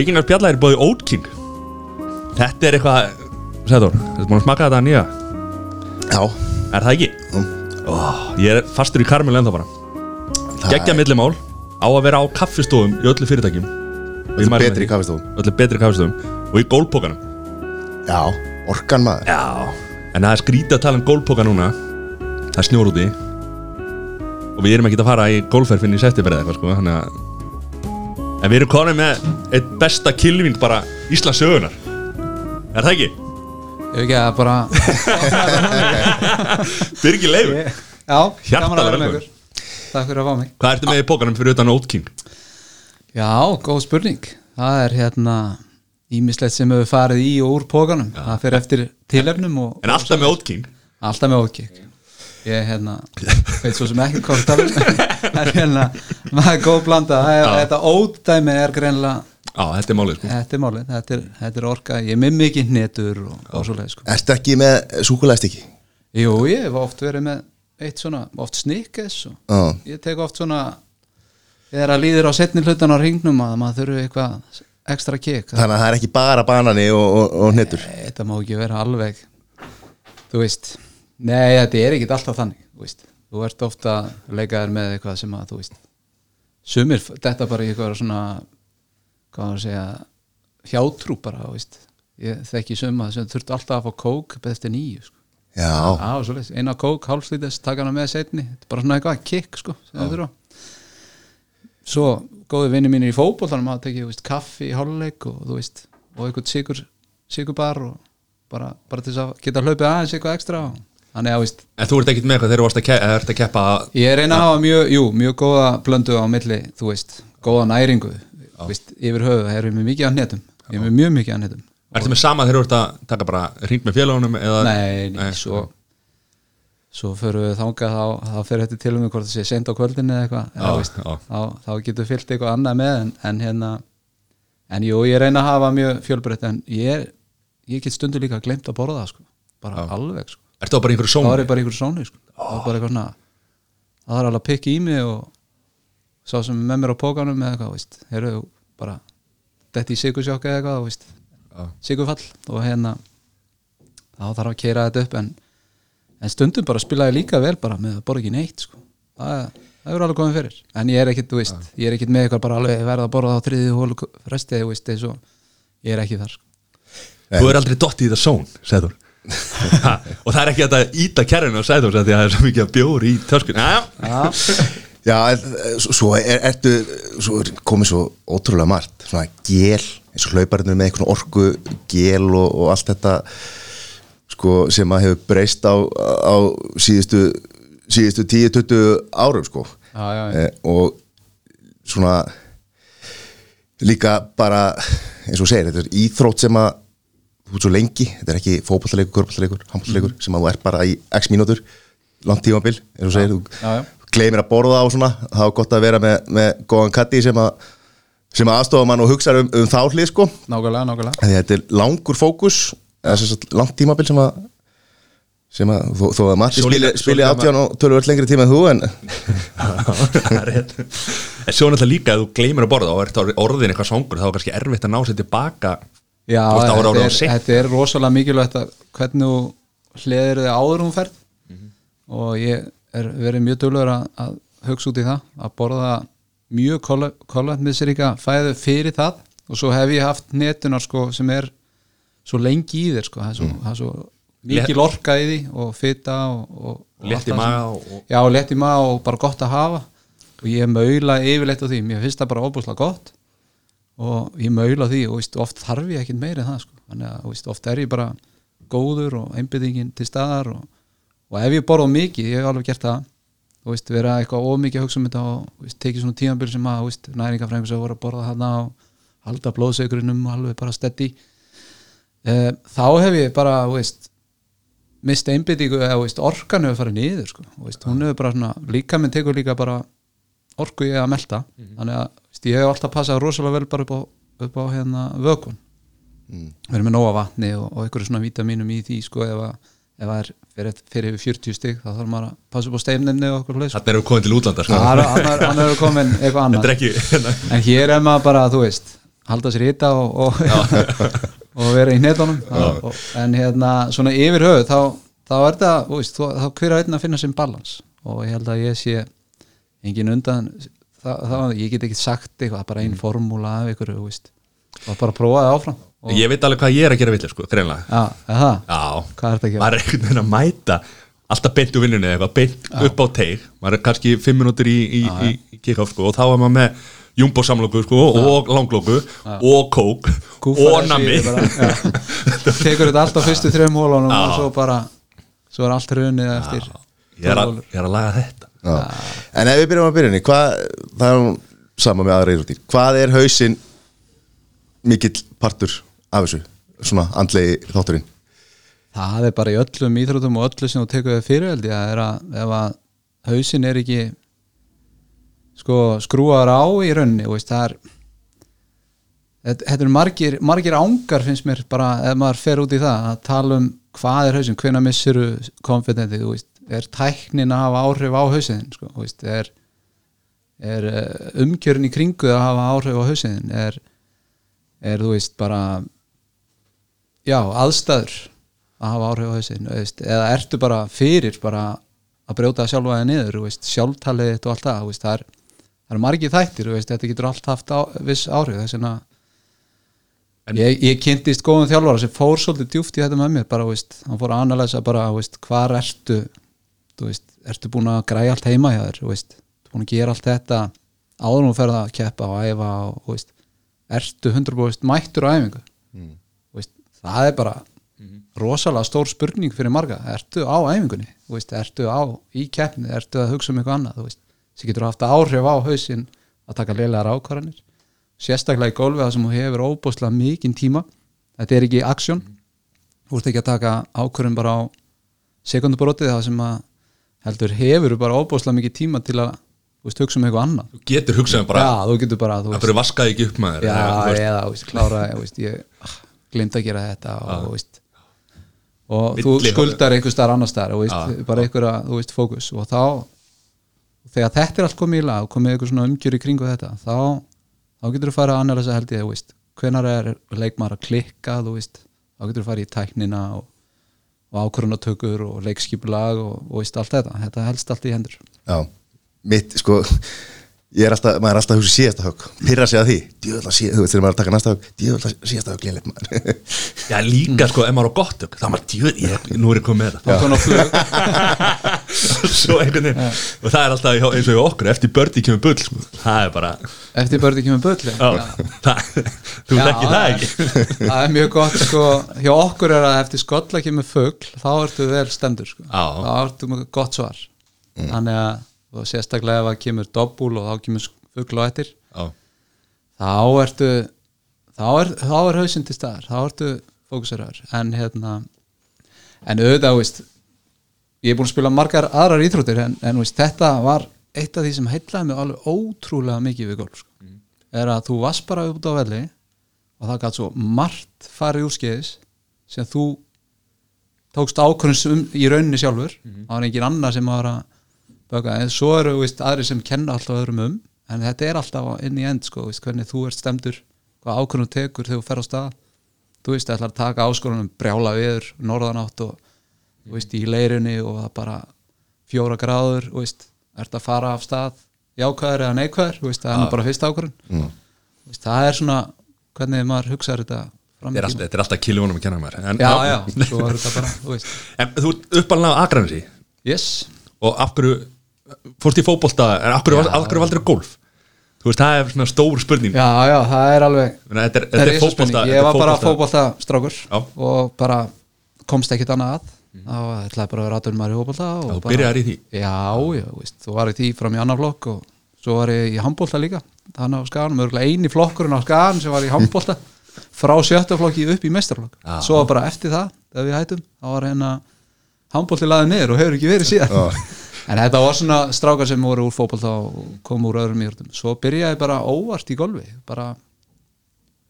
Byggingar spjalla er bóði Oat King. Þetta er eitthvað Sæður, þetta er búin að smaka þetta nýja? Já, Er það ekki? Ó, ég er fastur í karmel ennþá bara. Það Geggja millimál Á að vera á kaffistofum í öllu fyrirtækjum. Með betri kaffistofum. Öllu betri kaffistofum Og í gólpókanum Já, orkan maður. Já. En það er skrítið að tala um gólpóka núna. Það er snjór úti Og við erum ekki að fara í gólferfinn í september eða eitthvað sko Þannig að En við erum konið með eitt besta kilving bara Íslands sögunar Er það ekki? Ég hef ekki að bara Birgir Leifur. Já, Hjartalega gaman að vera með velkomin. ykkur. Takk fyrir að fá mig. Hvað ertu með í pókanum fyrir utan Oat King? Já, góð spurning. Það er hérna ímislegt sem hefur farið í og úr pókanum Það fyrir eftir tilefnum og, En alltaf með Oat King? Alltaf með ókik Ég hérna, veit svo sem ekki hvað það er. Hérna, maður er góð blanda er. Þetta ódæmi er greinlega Já, þetta er málið sko. Þetta er málið, þetta er, þetta er orka. Ég er með mikið hnetur og, og svo leið sko. Ertu ekki með súkulæðstykki? Jú, ég hef oft verið með eitt svona, oft snikkes og ég tek oft svona þegar að líður á setni hlutan á ringnum að maður þurfi eitthvað ekstra kik þannig að það er ekki bara banani og, og, og hnettur þetta má ekki vera alveg þú veist nei, þetta er ekki alltaf þannig þú, þú ert ofta að leika þér með eitthvað sem að þú veist sumir, þetta bara eitthvað svona hvað að segja hjátrú bara, þú ég þekki suma sem þurfti alltaf að fá kók beðstu nýju sko. Svoleiðis, eina kók, hálfslítist, taka hana með setni er bara svona eitthvað kikk, sko það Svo, góði vinni mínir í fótboltanum að tekið, þú veist, kaffi í hálfleik og þú veist, og eitthvað sigur sigurbar og bara, bara til þess að geta hlaupið aðeins eitthvað ekstra og þannig að, veist, En þú ert ekkert með eitthvað þegar þú varst að, að keppa ég reyna að hafa mjög, jú, mjög góða blöndu á milli, þú veist, góða næringu þú veist, yfir höfu, það erum við mikið að hnetum ég er með mjög mikið að hnetum. Ertu með sama þegar þú ert að taka bara ring með félagunum eða Nei, nei, svo svo förum við þangað þá, þá fyrir þetta til um hvort það sé sent á kvöldinu eða eitthvað eða, Já, veist, þá, þá getur fyllt eitthvað annað með en, en hérna en jú, ég reyna að hafa mjög fjölbreytt en ég, ég get stundu líka glemt að borða sko, bara alveg sko. Ertu á bara einhverju sónu? er ég bara einhverju sónu sko. það er bara eitthvað svona það er alveg að pikka í mig og sá sem er með mér á pókanum eða eitthvað, veist, heyrðu bara detti í sigursjokka eða eitthvað, veist Já. sigurfall og hérna þá þarf að keira þetta upp en, en stundum bara spilaði líka vel bara með að borða ekki neitt sko. það, það er alveg komið fyrir en ég er ekkit, þú veist, ég er ekkit með eitthvað bara alveg verða að borða á þriði hólu fresti þú veist, eins og ég er ekki þar sko. Þú er aldrei dotti í það són, segður Ha, og það er ekki að íta kerrinu og segður því að það er svo mikið að bjóri í töskun Já, Já, já. En, eh, svo- er, ertu svo er komið svo ótrúlega margt svona gel, eins og hlauparinn með einhvern orku gel og, og allt þetta sko sem að hefur breyst á, á síðustu síðustu 10-20 árum sko. Já, já, já. eh, og svona líka bara eins og segir, þetta er íþrótt sem að þú ert svo lengi, þetta er ekki fótballleikur, körballleikur, handballleikur sem að þú er bara í x mínútur, langt tímabil eins og þú segir, Mhm. já, já. þú gleymir að borða á svona, þá er gott að vera með, með góðan katti sem að sem að aðstofa mann og hugsa um, um þá hlið sko nákvæmlega, nákvæmlega þetta er langur fókus langt tímabil sem að sem að þó, þó að Matti spili, átján og tölvöld lengri tíma en þú en er svo náttúrulega líka að þú gleymir að borða og ert orðin eitthvað svangur þá er kannski erfitt að ná sér tilbaka Já, veist, það voru þetta er, þetta er rosalega mikilvægt að hvernig þú hliðir þig áður hún ferð Mhm. og ég er verið mjög dölur að, að hugsa út í það að borða mjög kolvetnisríka fæðu fyrir það og svo hef ég haft netunar sko, sem er svo lengi í þér sko. það er svo, Mm. það er svo mikil orka í því og fita og, og, allt í og- Já, létt í maga og bara gott að hafa og ég maula yfirleitt á því mér finnst það bara óbúslega gott og ég maula því og veist, oft þarf ég ekkert meira en það sko. þannig að veist, oft er ég bara góður og einbyggingin til staðar og, og ef ég borða mikið, ég hef alveg gert það og veist, vera eitthvað ómikið að hugsa um þetta og veist, tekið svona tímabil sem að næringafræðingur sem voru að borða þarna og halda blóðsegurinnum alveg bara steady e, þá hef ég bara veist, mist einbyttingu eða veist, orkan hefur farið niður sko. og, veist, hún hefur bara svona, líka minn tekur líka bara orku ég að melta þannig að ég hef alltaf passað rosalega vel bara upp á, upp á hérna vökun verið með nóga vatni og, og einhverju svona vítamínum í því sko ef að ef það er fyrir, fyrir yfir 40 stig þá þarf maður að passa upp á steininni og okkur leys Þetta erum við komin til útlanda sko. hann er komin eitthvað er ekki en hér er maður bara, þú veist halda sér hita og, og, og vera í netunum og, en hérna svona yfir höfuð þá, þá er þetta, þú veist, þá hver að einn að finna sem balans? Og ég held að ég sé engin undan þá, þá, ég get ekki sagt eitthvað, bara ein formúla af ykkur, og bara prófaði áfram. Og, Ég veit alveg hvað ég er að gera vilja sko, greinlega já, það, Já, hvað þetta að gera? maður er einhvern veginn að mæta alltaf beint úr vinnunni eða eitthvað, beint upp á teig. Maður er kannski fimm minútur í, í, í, í kick-off sko, og þá er maður með jumbo samlóku sko, og langlóku og kók Kúfar og já. tekur þetta allt á fyrstu þreim hólunum og svo bara svo er allt runið eftir. Ég, er að, ég er að laga þetta. Já. En ef við byrjum að byrjunni hvað, það er nú sama með aðra íþróttir. Hvað er hausinn mikill partur af þessu svona andlegi þátturinn? Það er bara í öllum íþrótum og öllu sem þú tekur þau fyrir held ég að er að ef að hausin er ekki sko skrúaður á í rauninni þú veist, það er þetta eru margir, margir ángar finnst mér bara ef maður fer út í það að tala um hvað er hausin, hvenær missuru konfidentið, þú veist, er tæknin að hafa áhrif á hausin sko, er er eh, umgjörn í kringu að hafa áhrif á hausin er, er þú veist bara já, aðstæður að hafa áhrif á hausin veist, eða ertu bara fyrir bara að brjóta sjálfa þig niður veist, sjálftalið þitt og allt það veist, það, er, það er margið þættir veist, þetta getur allt haft á, viss áhrif þess vegna ég, ég kynntist góðum þjálfara sem fór svolítið djúft í þetta með mér bara, veist, hann fór að analysa bara veist, hvar ertu þú veist, ertu búin að græja allt heima hjá þér þú veist, ertu búin að gera allt þetta áður nú ferða að keppa og æfa og þú veist, ertu 100% mættur á æfingu? Þú veist, það er bara rosalega stór spurning fyrir marga. Ertu á æfingunni, Þú veist, ertu á í keppni, ertu að hugsa um eitthvað annað? Þú veist, sem getur haft áhrif á hausinn að taka leilegar ákvarðanir. Sérstaklega í gólfi það sem þú hefur óbúslega mikinn tíma. Þetta er ekki aksjón þú ert ekki að taka ákvarðan bara á sekundubrótið það sem að heldur hefur bara óbúslega mikið tíma til að þú veist, hugsa um eitthvað annað? Þú getur hugsað um bara, já, þú getur bara þú það fyrir vaskaði ekki upp maður? Já, eða, eða, veist, klára veist, ég ah, glemt að gera þetta og, veist, og þú skuldar einhver starf annar starf og veist, bara einhver að, þú veist, fókus. Og þá, þegar þetta er allt komið í lag og komið einhver svona umgjör í kringu þetta þá, þá getur þú farið að annarlega held ég, þú veist, hvenar er leikmar að klikka, þú veist, þá getur þú farið í tæknina og, og ákvörunatökur og leikskipulag og, og veist, allt þetta, þetta helst allt í hendur. Já, mitt sko ég er alltaf, maður er alltaf að hugsa síðasta högg. Pyrra sig að því, djöðla síðasta, veist þegar maður er að taka næsta högg. Djöðla síðasta högg léleitt maður. Já líka sko, ef maður er á gott hug, þá er maður djöð, ég, nú er ég komið með þá tónu á flug. það einhvern veginn. Og það er alltaf eins og í okkur, eftir bördi kemur bull sko. það er bara, eftir börði kemur það, þú Já, þekkir það ekki. það er mjög gott sko, hjá okkur er að eftir skolla kemur fugl þá ertu vel stendur sko. Þá ertu með gott svar. Þannig að og sérstaklega ef að kemur doppul og þá kemur fugl á eftir já, þá ertu þá er, þá er hausinn til staðar þá ertu fókuseraður. En hérna en auðvitað, ég er búin að spila margar aðrar íþróttir en, en veist, þetta var eitt af því sem heitlaði mig alveg ótrúlega mikið við golf sko. er að þú varst bara út á velli og það gæti svo margt farið úr skeiðis sem þú tókst ákvörðum um, í rauninni sjálfur. Það var engin annar sem var að böka en svo eru veist, aðri sem kenna alltaf öðrum um. En þetta er alltaf inn í end sko, veist, hvernig þú ert stemdur hvað ákvörðum tekur þegar þú fer á stað. Þú veist, ætlar að taka áskorunum brjála viður, norðanátt og þú veist, í leirinni og það bara fjóra gráður, þú veist ert að fara af stað jákvæður eða neikvæður, þú veist, það er nú bara fyrst ákvörðun. Mm. Það er svona hvernig maður hugsaður þetta fram Þetta er alltaf, er alltaf kiljónum að kenna mér en, já, já, svo er þetta bara, þú veist. En þú á Akranesi? Yes, og af hverju fórst í fótbolta, en af hverju, hverju valdur golf? Þú veist, það er svona stór spurning. Já, já, það er alveg þetta er, er er fótbolta ég var bara fótbolta strákur og bara komst ekkit annað að þá ætlaði bara að vera aðdunum maður í fótbolta og þú bara- byrjar í því. Já, já, veist, þú var í því fram í annar flokk og svo var ég í handbólta líka þannig á skaganum, örgulega eini flokkurinn á skagan sem var í handbólta frá sjötta flokki upp í mestarflokk Já. svo bara eftir það, þegar við hættum þá var hérna handbólti laðið niður og hefur ekki verið síðan. Já. en þetta var svona strákar sem voru úr fótbolta og komu úr öðrum íhjörnum svo byrjaði bara óvart í golfi bara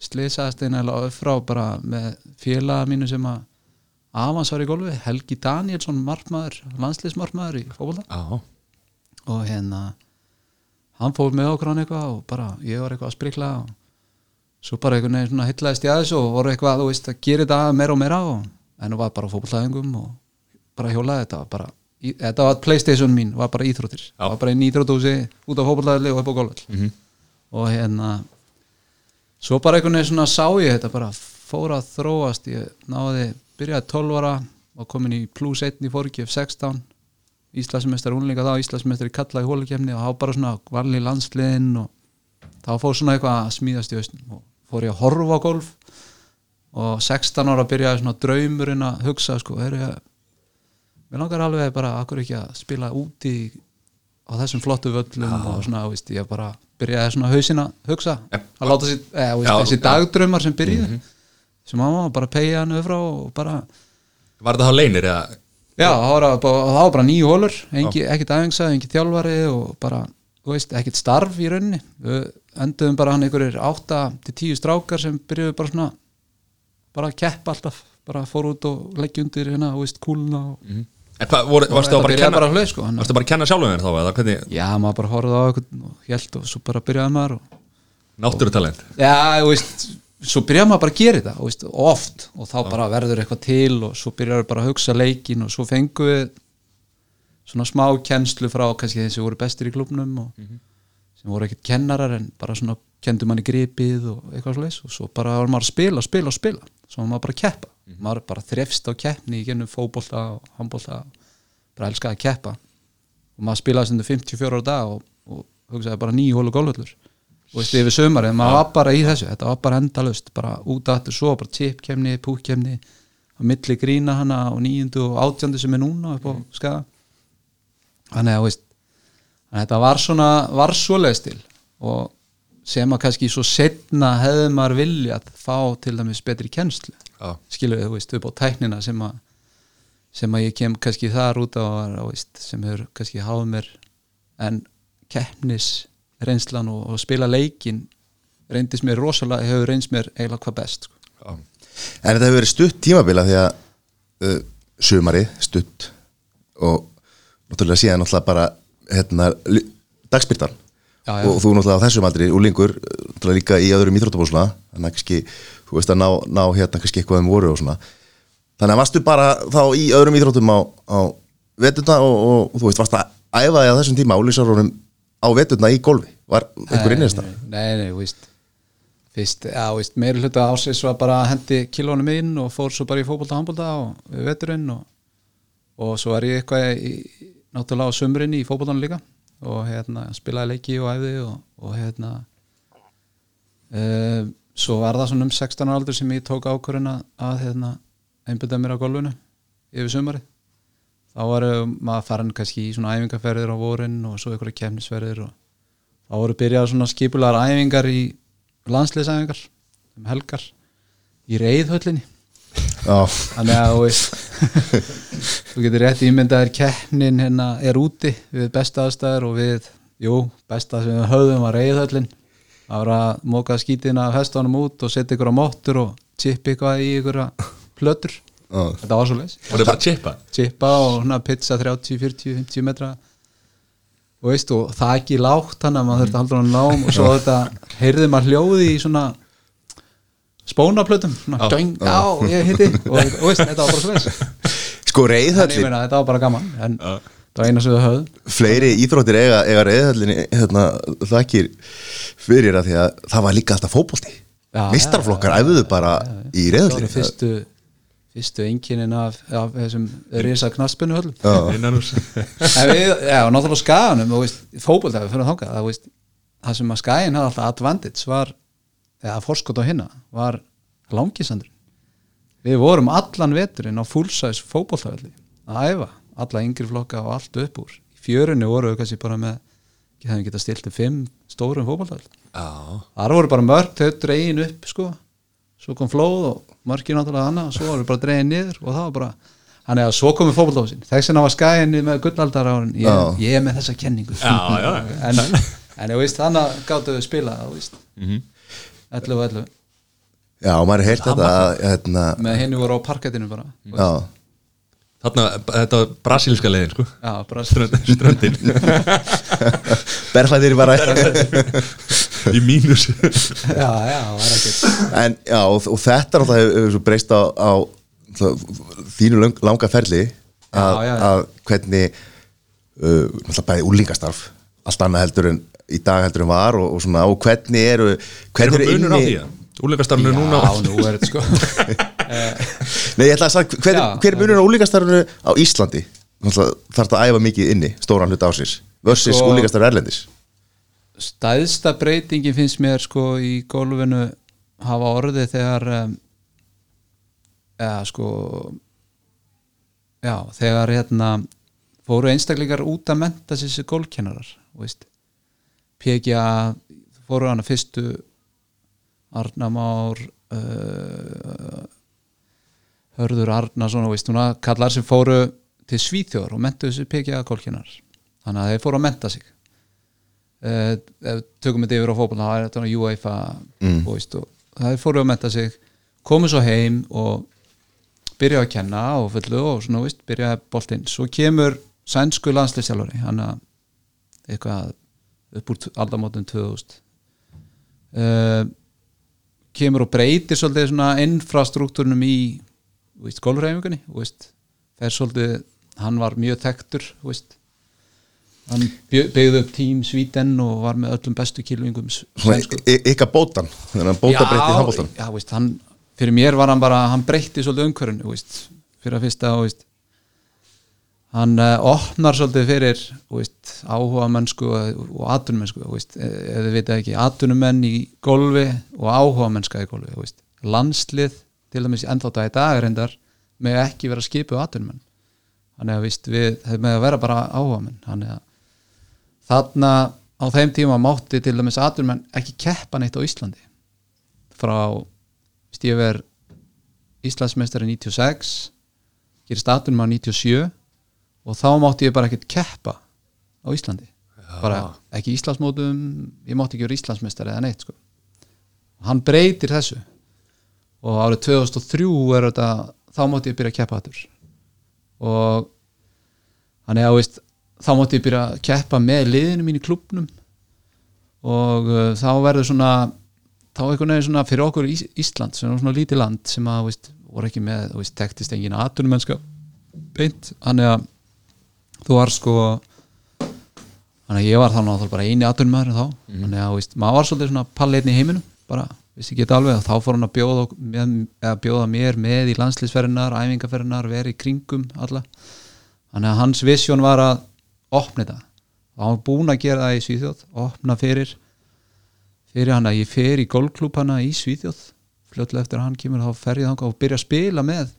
slisaðist einhverja frá bara með félaga mínu sem að Avans var í golfi, Helgi Danielsson markmaður, landsliðsmarkmaður í fótbolta já, og hérna hann fór með okkur hann eitthvað og bara ég var eitthvað að sprikla og svo bara einhvern veginn svona hillaðist ég að þessu og voru eitthvað, þú veist, að gera þetta meira og meira og, en það var bara fótbollæðingum og bara hjólaði þetta bara, í, þetta var Playstation mín, var bara íþróttir Já. var bara inn í íþróttúsi, út á fótbollæðli og upp á golfell Mhm. og hérna svo bara einhvern veginn svona sá ég þetta bara fór að þróast ég náði, byrjaði 12 ára og komin í plus 1 í fórgjöf 16 Íslandsmeistar únlinga þá Íslandsmeistar í kalla í hólukefni og þá bara svona valli landsliðin og þá fór svona eitthvað að smíðast í hausnum og fór ég að horfa á golf. Og 16 ára byrjaði svona draumurinn að hugsa sko, er ég mér langar alveg bara akkur ekki að spila úti á þessum flottu völlum? Og svona, veist, ég bara byrjaði svona hausinn að hugsa. Að láta sér, eða, veist, Já, þessi dagdraumar sem byrjuði sem mamma bara pegja hann öfra og bara Var þetta þá leinir eða? Já, það var, bara, það var bara nýju hólur ekkit æfingsa, engin þjálfari og bara, þú veist, ekkit starf í rauninni. Við enduðum bara hann einhverjir 8 til 10 strákar sem byrjuðu bara svona bara að keppa alltaf. Bara fór út og leggja undir hérna, þú veist, kúluna og, En hvað, voru, og varstu þá bara að kenna bara að sko hann, Varstu bara að kenna sjálfum þér þá eða hvernig Já, maður bara horfði á eitthvað og hjælt og svo bara byrjaði maður og, Náttúrutalent. Já, þú veist, svo byrjaði maður bara að gera þetta veist, oft. Og þá bara verður eitthvað til og svo byrjaði bara að hugsa leikin og svo fengu við svona smá kennslu frá kannski þeir sem voru bestir í klubnum og sem voru ekkert kennarar en bara svona kendu manni gripið og eitthvað slags og svo bara var maður að spila, spila spila. Svo maður bara að keppa. Maður bara þrefst á keppni í gennum fótbolta og handbolta. Bara elskaði að keppa. Og maður spilaði sem 54 ára dag og, og hugsaði bara gólvöllur og veist yfir sömarið, maður var bara í þessu þetta var bara endalust, bara út aftur svo bara tipkemni, púkkemni á milli grína hana og nýjundu og átjöndu sem er núna upp á skaga. Þannig að veist að þetta var svona, var svoleiðis til og sem að kannski svo setna hefði maður viljað fá til dæmis betri kennslu. Skilur við, þú veist, upp á tæknina sem að sem að ég kem kannski þar út á sem hefur kannski háð mér en keppnis reynslan og, og spila leikin reyndist mér rosalega, hefur reynst mér eiginlega hvað best sko. En þetta hefur verið stutt tímabila því að uh, sumarið stutt og náttúrulega síðan náttúrulega bara hérna, dagspyrtan Já, já. og þú náttúrulega á þessum aldri úlingur, náttúrulega líka í öðrum íþróttabósla þannig að kannski, þú veist að ná, ná hérna kannski eitthvað um voru og svona þannig að varstu bara þá í öðrum íþróttum á, á vetuna og, og, og þú veist, varst að æfa þig á þessum tíma álísarunum á vetuna í golfi var einhver innist það? Nei, nei, veist fyrst, já, þú veist, meiri hluta ásins var bara að hendi kilónum inn og fór svo bara í handbolta og við veturinn og, og svo er ég eitthvað í, náttúrulega á sömurinn í fótboltanum líka og hérna spilaði leiki og æfði og, og hérna uh, svo var það svona um 16 ára aldur sem ég tók ákvörðina að hérna einbyrða mér á golfinu yfir sömarið þá var maður farin kannski í svona æfingarferðir á vorin og svo einhverja kemnisferðir og þá voru byrjað svona skipulegar æfingar í landsliðsæfingar um helgar í reyðhöllinni Já, þannig að þú veist þú getur rétt ímyndaðir keppnin hérna er úti við besta aðstæður og við, jú, besta sem við höfðum var reyðhöllin það var að móka skítina af hestunum út og setja ykkur á móttur og chippa eitthvað í ykkur plötur já, þetta var svo leis Voru þið bara að chippa? Chippa og svona pizza 30, 40, 50 metra. Og veist og það ekki lágt þannig að maður þurfti að halda hann nám og svo þetta heyrði maður hljóði í svona spónaplötum. Svona, döng, já, ég hitti. Og, og veist, þetta var bara svo veist Sko reyðhöllin, meina, þetta var bara gaman en Já. það var eina sem við höfðum fleiri íþróttir eiga, eiga reyðhöllin hérna, þakkir fyrir að því að það var líka alltaf fótbolti. Já, Mistarflokkar já, já, æfðu bara í það voru reyðhöllin. fyrstu fyrstu enginin af, af þessum risa knaspinu höllum og náttúrulega skaganum og við fyrir að þangað það, sem að skagin hafði alltaf advantage var, eða forskot á hinna var langisandur við vorum allan veturinn á fullsize fótboltavelli að æfa alla yngri flokka og allt upp úr. Í fjörunni voru við kannski bara með ekki það geta stilt um fimm stórum Já. Þar voru bara mörg, þau dregin upp sko. Svo kom flóð og mörgin náttúrulega og svo voru bara dregin niður og það var bara Þannig að svo komið fótboltásin Þess vegna var skæðinni með gullaldar árin ég, ég er með þessa kenningu. Já, já. En, en ég veist, þannig að gáttu við spila þú veist, Mhm. 11 og 11 já maður er heyrt þetta að, hérna, með henni voru á parkettinu bara já, Þarna, þetta var brasilíska leiðin sko. Já, Strönd, Ströndin. Berfæðir bara í mínus. Já, já, það er ekkert. En já, og, og þetta er alltaf hefur svo breyst á, á það, þínu lang, langa ferli að, hvernig uh, náttúrulega bæði úlingastarf allt annað heldur en í dag heldur en var og, og svona, og hvernig eru er hvernig það munur á því að úrleikastarfinu núna já, nú er þetta sko. Nei, ég ætla að sagða, hver, hver er munur á úlingastarfinu á Íslandi? Þarf þetta að æfa mikið inni, stóran hluta ásins versus Sko- úlingastarf erlendis stæðsta breytingin finnst mér sko í gólfinu hafa orðið þegar um, eða sko já, þegar hérna fóru einstaklingar út að menta sér gólkennarar. PGA fóru hana fyrstu Arnamár uh, Hörður Arnason og veist, núna kallar sem fóru til Svíþjóður og mentuðu sér PGA gólkennarar þannig að þeir fóru að menta sig uh, ef við tökum þetta yfir á fótbolna það er þetta UEFA mm. veist, og það er fóru að menta sig. Komu svo heim og byrja að kenna og fullu og svona veist, byrja boltinn, svo kemur sænsku landslýstjálfari hann að eitthvað upp úr aldamótin 2000 uh, kemur og breytir svolítið svona infrastruktúrnum í golfræfingunni veist, fer svolítið, hann var mjög þekktur veist hann byggði upp tím Svíten og var með öllum bestu y- ykkar bótan, að bóta handbóltan já, veist, hann, fyrir mér var hann bara hann breytti svolítið veist, fyrir að fyrsta veist, hann uh, opnar svolítið fyrir veist, áhuga mennsku og, og eh, ef þið vita ekki, atvinnumenn í golfi og áhuga mennska í golfi landslið, til dæmis ennþá dag í dag reyndar, með ekki vera skipuð atvinnumenn. Þannig að víst, við hefum með að vera bara áhuga menn þannig að þarna á þeim tíma mátti til dæmis atvinnumenn ekki keppa neitt á Íslandi. Frá ver Íslandsmeistari 96 gerist atvinnumann 97 og þá mátti ég bara ekkert keppa á Íslandi. Bara ekki Íslandsmótum ég mátti ekki vera Íslandsmeistari eða neitt sko. og hann breytir þessu. Og árið 2003 er þetta, þá mátti ég byrja að keppa aftur. Og að þú veist, þá mátti ég byrja að keppa með liðinu mín í klubnum og uh, þá verður svona þá einhvern veginn svona fyrir okkur Ís Ísland sem er svona lítið land sem að veist, voru ekki með, þú veist, tektist engin atunumennska beint, þannig að þú var sko þannig að ég var þá náttúrulega bara eini atunumæður þá, þannig að þú veist, maður var svolítið svona palleitni í heiminum, bara vissi ekki þetta alveg þá fór hann að bjóða, með, eða bjóða mér með í landslýsferðinar, æfingaferðinar vera í kringum alla. Þannig að hans visjón var að opna þetta og hann var búinn að gera það í Svíþjóð opna fyrir fyrir hann að ég fer í golfklúb hana í Svíþjóð. Fljótlega eftir að hann kemur þá fer ég þangað og byrja að spila með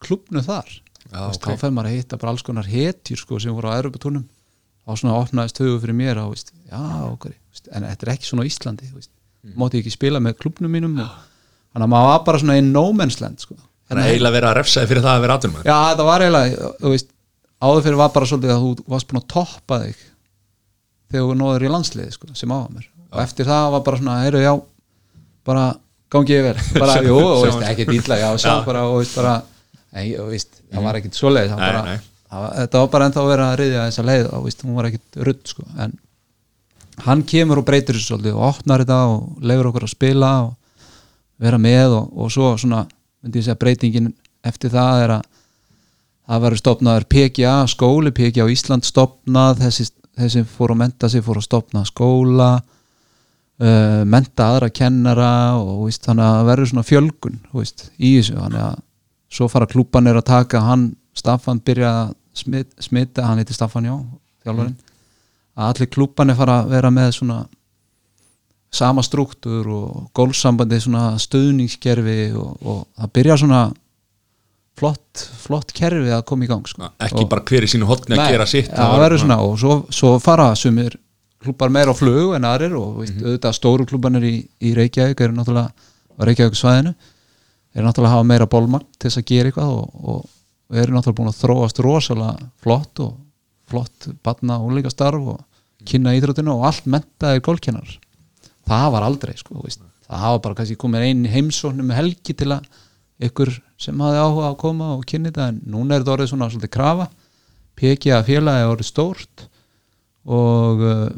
klubnu þar. Já, Veist, ok. þá fer maður að hitta bara alls konar hetjur sko, sem voru á Europatúnum þá svona opnaðist hugur fyrir mér og, veist, já, okkur, veist, en þetta er ekki svona á Íslandi Mm. ég ekki spila með klubnum mínum og, þannig að maður var bara svona í no man's land sko. Það er eiginlega verið að refsa þig fyrir það að vera aðdurmaður Já, þetta var eiginlega, þú veist áður fyrir var bara svolítið að þú varst búin að toppa þig þegar þú nóður í landsliði sko, sem áða mér og eftir það var bara svona, heyrðu, já bara gangi ég vel bara, jú, og veist, ekki dýtla, já, sjá Já. bara og veist, bara, nei, og veist, það var ekkit svoleið það Nei, bara, nei. það var, þetta var bara ennþá að vera að riðja þessa leið og veist, hún var ekkit rudd, sko, en hann kemur og breytir þessu svolítið og opnar þetta og leifur okkur að spila og vera með og, og svo svona, myndi ég segja breytingin eftir það er að það verður stopnaður PGA skóli, PGA Ísland stopnað þessi, þessi fór að menta sig fór að stopna skóla uh, menta aðra kennara og víst, þannig að það verður svona fjölgun veist, í þessu. Þannig að svo fara klúbanir að taka hann Staffan byrja að smit, smita hann heiti Staffan já, þjálfarinn. Að allir klúbanir fara að vera með svona sama struktúr og gólfsambandi svona stöðningskerfi og, og það byrja svona flott, flott kerfi að koma í gang sko. Ekki Og- bara hver í sínu hotni að Nei, gera sitt það verður svona og svo, svo fara sumir klubbar meira á flug en aðrir og veist, auðvitað stóru klubbanir í, í Reykjavík eru náttúrulega á Reykjavík svæðinu eru náttúrulega að hafa meira bólmagn til þess að gera eitthvað og, og, og eru náttúrulega búin að þróast rosalega flott og flott batna og líka starf og kynna íþrótinu og allt mentaði gólkennar það var aldrei sko, það hafa bara kannski komið einn heimsóknum með helgi til að ykkur sem hafði áhuga að koma og kynna þetta en núna er þetta orðið svona svolítið krafa PGA félagi er orðið stórt og uh,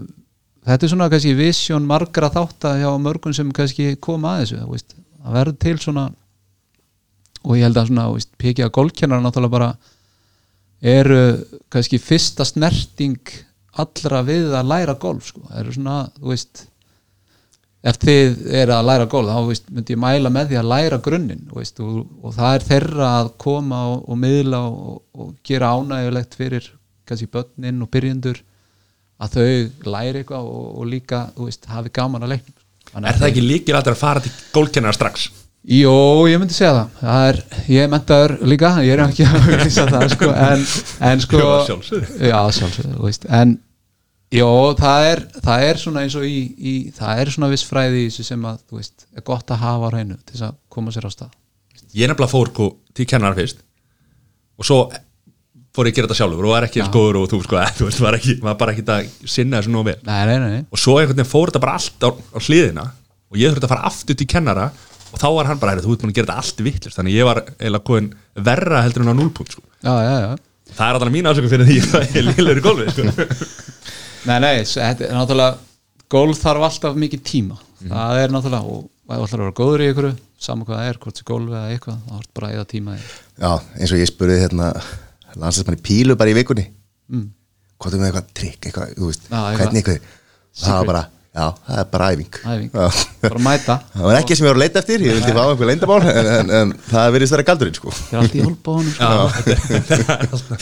þetta er svona kannski visjón margra þátta hjá mörgum sem kannski koma að þessu veist, að verður til svona og ég held að svona, veist, pekja gólkennar náttúrulega bara eru kannski fyrsta snerting allra við að læra golf sko. það eru svona, þú veist ef þið eru að læra golf þá veist, myndi ég mæla með því að læra grunninn og, og það er þeirra að koma og, og miðla og, og gera ánægulegt fyrir kannski börnin og byrjendur að þau læri eitthvað og, og líka, veist, hafi gaman að leiknum Þannig Er að það ekki líkir að fara til gólkennara strax? Jó, ég myndi segja það, það er, ég er mentaður líka, ég er ekki að lýsa það sko, en, en sko Já, sjálfsögðu. Já, veist, en Jó, það er, það er svona eins og í, í það er svona viss fræði í þessu sem að þú veist, er gott að hafa á hreinu til þess að koma sér á stað. Ég nefnilega fór ko, til kennara fyrst og svo fór ég að gera þetta sjálfur og var ekki góður og þú sko, þú veist, var ekki, var bara ekki að sinna þessu nóg vel. Nei, nei, nei, og svo einhvern veginn fór þetta bara allt á, á hliðina og ég þurfti að fara aftur til kennara og þá var hann bara, "Heyrðu, þú ert búin að gera þetta allt vittlust þannig ég var eiginlega koðin verra heldur en á núlpunkt sko. Það er alltaf mín ásöku fyrir því að ég er liðlegur í golfi sko. Nei, nei, þetta er náttúrulega golf þarf alltaf mikið tíma það er náttúrulega, og það ætlar að vera góður í ykkur saman hvað það er, hvort sé golf eða eitthvað þá er bara eða tíma í Já, eins og ég spurði hérna landslæsmann í pílu bara í vikunni mm. hvað er með eitthvað trikk, eitthvað, þú veist Já, eitthvað. hvernig eitthvað, það var bara já, það er bara æfing, Æfing. Já. bara mæta það var ekki sem ég var að leita eftir ég vildi fá einhver leyndamál en, en, en það verðist vera galdurinn sko það er allt í hólbóðunum sko.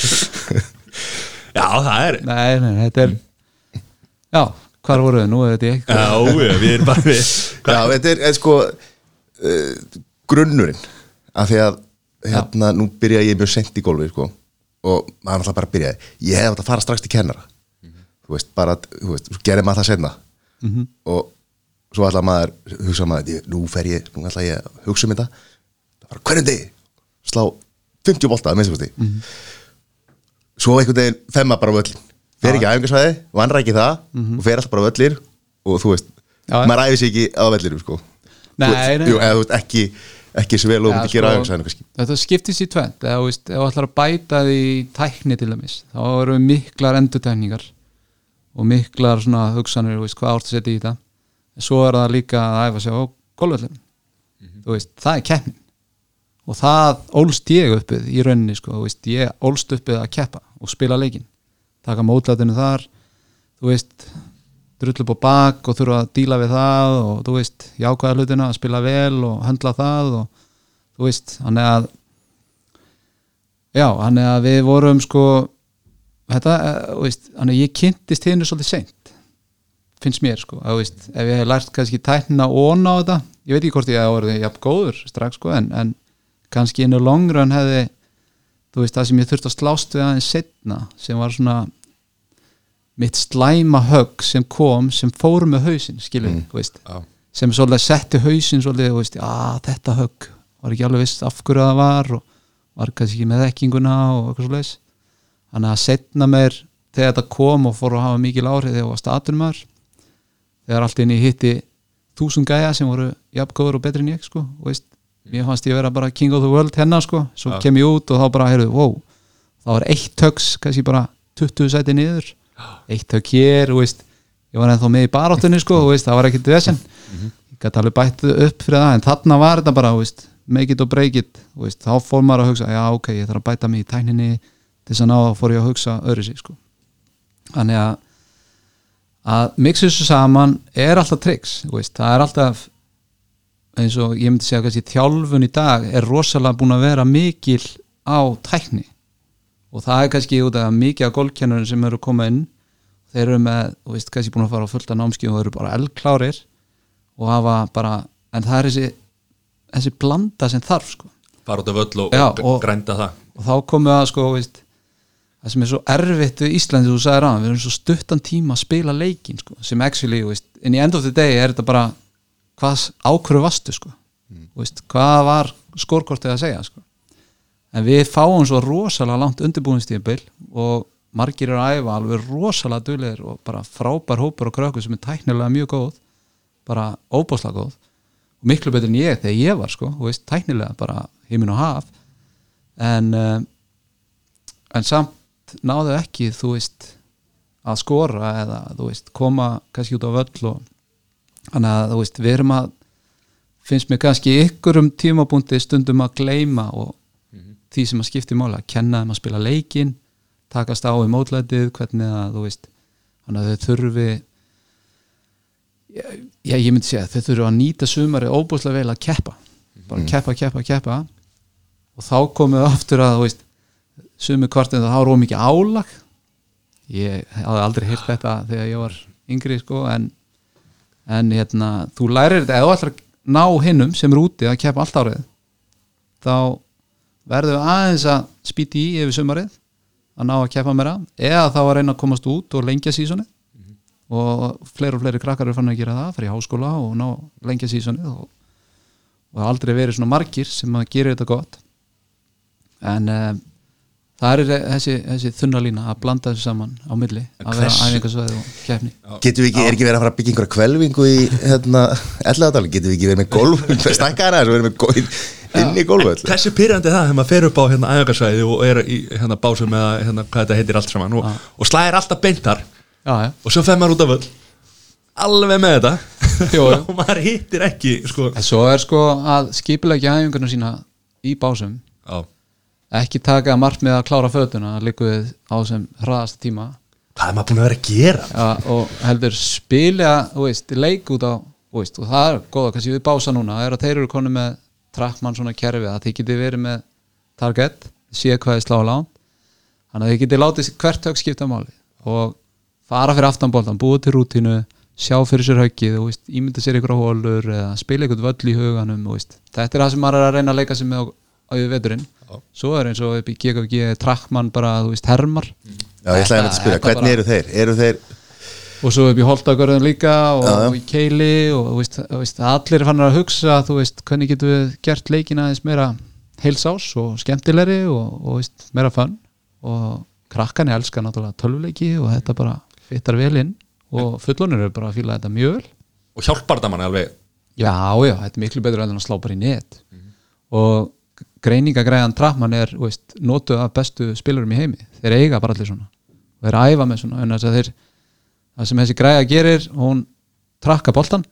já, það er nei, nei, þetta er já, hvar voru þau, nú er þetta ekki já, já, við erum bara við Já, þetta er, er sko uh, grunnurinn af því að hérna, nú byrja ég mjög sent í gólfi sko, og maður alltaf bara byrjaði ég hef átt að fara strax til kennara. Þú veist, bara, þú veist, svo gerir maður það senna Mhm. og svo ætla maður hugsa maður, nú fer ég nú ætla ég að hugsa um þetta. Það var hverjum degi, slá 50 bolta að minnst kosti. Mhm. svo einhvern veginn femma bara á völlin fer ekki æfingarsvæði, vanræki það og fer alltaf bara völlir og þú veist. Já, maður æfi sig ekki á vellirum sko. Nei, veist, nei. jú, eða þú veist ekki ekki svo vel og myndi gera sko, æfingarsvæðinu kannski. þetta skiptist í tvent eða þú veist, ef þú ætlar að bæta því tækni til dæmis, þá eru miklar endurtækningar og miklar svona hugsanir, þú veist, hvað árt að setja í þetta. En svo er það líka að æfa sig á golföllum þú veist, það er keppnin. Og það ólst ég uppið í rauninni, sko, þú veist, ég ólst uppið að keppa og spila leikin taka mótlætinu þar þú veist, drullu á bak og þurfa að díla við það og þú veist, jákvæða hlutina að spila vel og höndla það og þú veist, hann er að já, hann er að við vorum sko þetta, eh, þú veist, hann er ég kynntist hinnu svolítið seint finnst mér sko, að, þú veist, ef ég hef lært kannski tæknina og onna á þetta ég veit ekki hvort ég hef orðið jafn góður strax sko, en, en kannski innu longrun hefði þú veist, það sem ég þurfti að slást við aðeins setna sem var svona mitt slæma högg sem kom sem fór með hausinn, skilur mm. veist, Já. sem svolítið setti hausinn svolítið, þú veist, að þetta högg var ekki alveg viss af hverju það var og var kannski ekki með þekkinguna og eitthvað svolítið þannig að setna mér þegar þetta kom og fór að hafa mikil áhrif þegar ég var statunumar þegar allt inn í hitti þúsund gæja sem voru jafngóður og betri en ég sko, og veist, mér fannst ég vera bara king of the world hennar sko, svo Já. kem ég út og þá bara, heyrðu, wow þá var eitt höggs, kannski bara 20 sæti niður, eitt högg hér og veist, ég var ennþá með í baráttunni sko, og veist, það var ekkert vesen. Ég gæti alveg bætt upp fyrir það en þarna var þetta bara, veist, make it or break it. Veist, þá fór maður að hugsa, já ok ég þarf að bæta mig í tækninni til þess að ná að fór ég að hugsa öðru sig sko. þannig að að mixa þessu saman er alltaf triks, veist, það er alltaf eins og ég myndi segja kannski þjálfun í dag er rosalega búin að vera mikil á tækni. Og það er kannski út af mikið af golfkennurin sem eru komað inn þeir eru með, þú veist, kannski búin að fara á fullta námski og eru bara eldklárir og hafa bara, en það er þessi þessi blanda sem þarf sko. Fara út af völl og, Já, og, og- grænda það. og þá komum við að sko veist, það sem er svo erfitt við Íslandi þú sagðir að við erum svo stuttan tíma að spila leikin sko, sem actually, veist, in the end of the day er þetta bara hvað ákvöru vastu sko? Veist, hvað var skórkortið að segja sko? En við fáum svo rosalega langt undirbúinstíðabil og margir eru að æfa alveg rosalega duðlegir og bara frábær hópur og krökkur sem er tæknilega mjög góð bara óbáslega góð. Og miklu betur en ég þegar ég var sko, veist, tæknilega bara heimin og haf. En uh, en samt náðu ekki þú veist að skora eða þú veist, koma kannski út á völl og þannig að þú veist, við erum að finnst mér kannski ykkur um tímabúndi stundum að gleyma og því sem að skipti máli að kenna þeim að spila leikin takast á í mótlætið hvernig að þú veist þannig að þau þurfi já, ég myndi segja þau þurfi að nýta sumari óbúslega vel að keppa. Bara keppa, keppa, keppa. Og þá komið aftur að þú veist sumi kvartin það háru mikið álag. Ég hafði aldrei heyrt þetta þegar ég var yngri sko en, en hérna, þú lærir þetta eða þú ætlar að ná hinnum sem er úti að keppa allt árið þá verður við aðeins að spýti í yfir sumarið að ná að keppa meira eða þá að reyna að komast út og lengja sísoni og fleiri og fleiri krakkar eru fann að gera það, fara í háskóla og ná lengja sísoni og, og aldrei verið svona margir sem að gera þetta gott. En um, það er þessi, þessi þunnalína að blanda þessu saman á milli að vera æfingasvæði og keppni. Getum við ekki, er ekki verið að fara að byggja einhverja kvelvingu í hérna, elladal, getum við ekki verið með golf stækka hana, þess að verið með golf inn í golföll Hversu pyrrandi er það þegar maður fer upp á hérna æfingarsvæði og er í hérna básum eða hérna hvað þetta heitir allt saman og, og slæðir alltaf beintar já, já, og svo fer maður út af völl. Alveg með þetta. Jú. og maður hittir ekki sko. en svo er sko að skipulegja æfingarna sína í básum. Já. Ekki taka markmið að klára fötuna líku við á sem hraðast tíma. Hvað er maður búin að vera að gera? ja, og heldur spila veist, leik út á veist, og það er góða, kannski við bása núna er að þeir eru konu með trackmann svona kerfi að þið geti verið með target sé hvað þið slá á lán þannig að þið geti látið hvert högg skipta máli og fara fyrir aftanbóltan búið til rútínu, sjá fyrir sér höggið og ímynda sér ykkur á hólur eða spila ykkur völl í huganum og, þetta er það sem maður er að reyna að leika sig með á, á yfir veturinn. Svo er eins og upp í GKG trackmann bara, þú veist, hermar. Já, ég ætlaði að spyrja, hvernig bara- eru þeir? Eru þeir, og svo upp í Holtagörðum líka og, Já, já. og í Keili og þú veist, þú veist, allir fannir að hugsa þú veist, hvernig getum við gert leikina aðeins meira heilsás og skemmtilegri og, og veist, meira fönn og krakkan er elska náttúrulega tölvuleiki og þetta bara fittar vel inn. Og fullonir eru bara að fíla þetta mjög vel. Og hjálpar þetta manni alveg? Já, já, þetta er miklu betur en að slá bara í net. Og greiningagræðan Trappmann er, veist, notuð af bestu spilurum í heimi, þeir eiga bara allir svona. Og þeir æfa með svona en það sem þessi græða gerir hún trakka boltan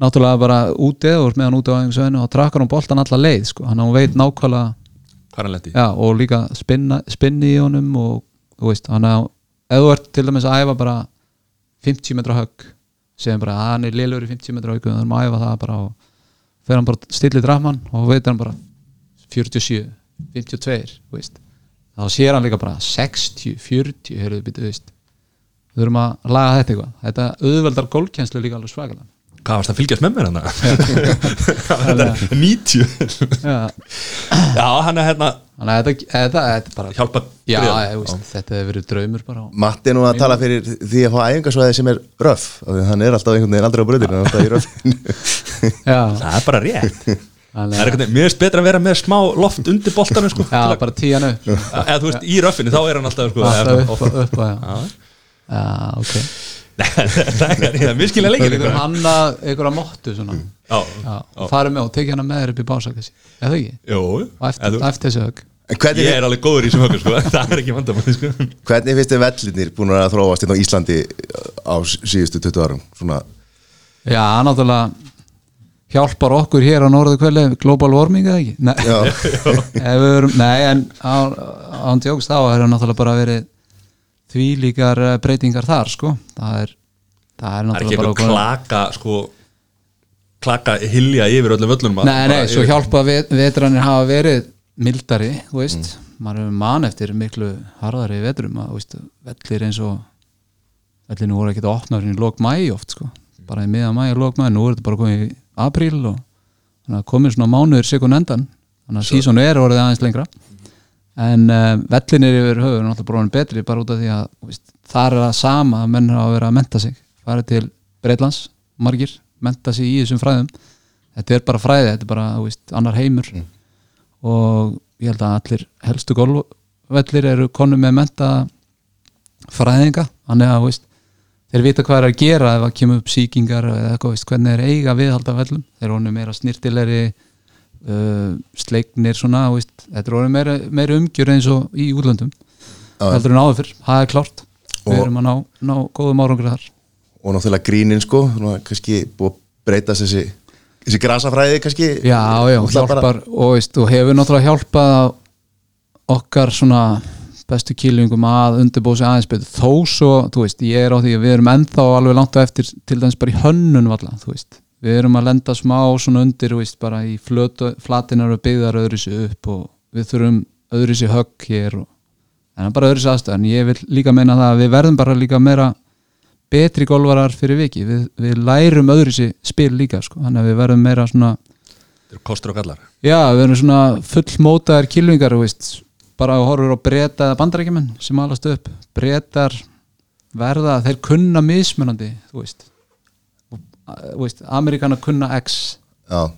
náttúrulega bara úti og meðan úti á æfingasöðinu og trakkar hún boltan alla leið sko, hann veit nákvæmlega er já, og líka spinna, spinni í honum og þú veist, hann að ef þú ert til dæmis að æfa bara 50 metra högg segjum bara að hann er lélur í 50 metra högg og þannig að æfa það bara og fer hann bara stillir drafmann og veit hann bara 47, 52 þú veist, þá sér hann líka bara 60, 40, heyrðu við þurfum að laga þetta eitthvað. Þetta auðveldar gólkjenslu líka alveg svakalega. Hvað varst að fylgjast með mér hann? Þetta er 90 já, Já, hann er hérna þannig að þetta, þetta, þetta er bara hjálpa já, veist, þetta hefur verið draumur bara Matti er nú að tala fyrir því að fá æfingarsvæði sem er röff, af því að hann er alltaf einhvern veginn aldrei á bröðinu, hann er alltaf í röffinu. Já, Það er bara rétt Það er mér finnst betra að vera með smá loft undir boltanum sko, Já, bara tíjan upp. Eða þú veist, í röffinu, þá er hann alltaf sko, Alltaf upp, upp, upp já. Já. ok. Það er það er miskilja leikir getur hanna einhverja móttu svona. Já, Já, og farið með og tekið hana með þér upp í básakassi Eða ekki? jú. Og eftir, þessu högg. En hvernig, Ég er alveg góður í þessum högum sko, það er ekki vandamál sko. hvernig finnst þið vellinir búin að þróast inn á Íslandi á síðustu 20 árum? Svona, Já, náttúrulega hjálpar okkur hér á norðu kvöli global warming eða ekki? Nei, nei en án tjóks þá er það náttúrulega bara verið því líkar breytingar þar sko. Það er, það er Það er ekki náttúrulega eitthvað bara klaka sko, klaka hilja yfir öllum völlunum Nei, nei, svo hjálpa vet, vetranir hafa verið mildari, þú veist. Maður hefur man eftir miklu harðari vetrum að, þú veist, vellir eins og vellinu voru ekki að opna í lók mæ oft, sko, bara í miða mæ og lók mæ, nú er þetta bara komið apríl og að komið svona mánuður sekund endan, þannig að sísonu er orðið aðeins lengra. En uh, vellinir yfir höfur er náttúrulega bara orðin betri bara út af því að þú veist, það er að sama að menn hafa verið að menta sig. Farið til Breitlands, margir menta sig í þessum fræðum. Þetta er bara fræði, þetta er bara veist, annar heimur. Og ég held að allir helstu golfvellir eru konum með menta fræðinga. Þannig að þú veist, þeir vita hvað er að gera ef að kemur upp sýkingar eða eitthvað, veist, hvernig er eiga viðhalda vellum þeir honum meira snirtilegri uh, sleiknir svona veist, þetta er honum meira, meira umgjör eins og í útlöndum. Heldur en áður fyrr, það er klárt. Við erum að ná, ná góðum árangur þar. Og náttúrulega grínin sko kannski búið að breytast þessi þessi grasafræði kannski. Já, já, Náttúrulega bara- hjálpar og, veist, og hefur náttúrulega hjálpað að okkar svona bestu kýlingum að undirbúið sig aðeins betur. Þó svo, þú veist, ég er á því að við erum ennþá alveg langt á eftir til dæmis bara í hönnun valla, þú veist, við erum að lenda smá svona undir, þú veist, bara í flötu, flatinar og byggðar öðru sig upp og við þurfum öðru sig högg hér og, en bara öðru sig aðstöð en ég vil líka meina það að við verðum bara líka meira betri golvarar fyrir viki við, við lærum öðru sig spil líka sko. þannig að við verðum meira svona Þetta eru kostur og gallar. Já, við erum svona fullmótaðar kylfingar, þú veist, bara að horfur á breyta eða bandarækjumenn sem alast upp. Breytar verða þeir kunna mismunandi, þú veist. Veist, Amerikana kunna X,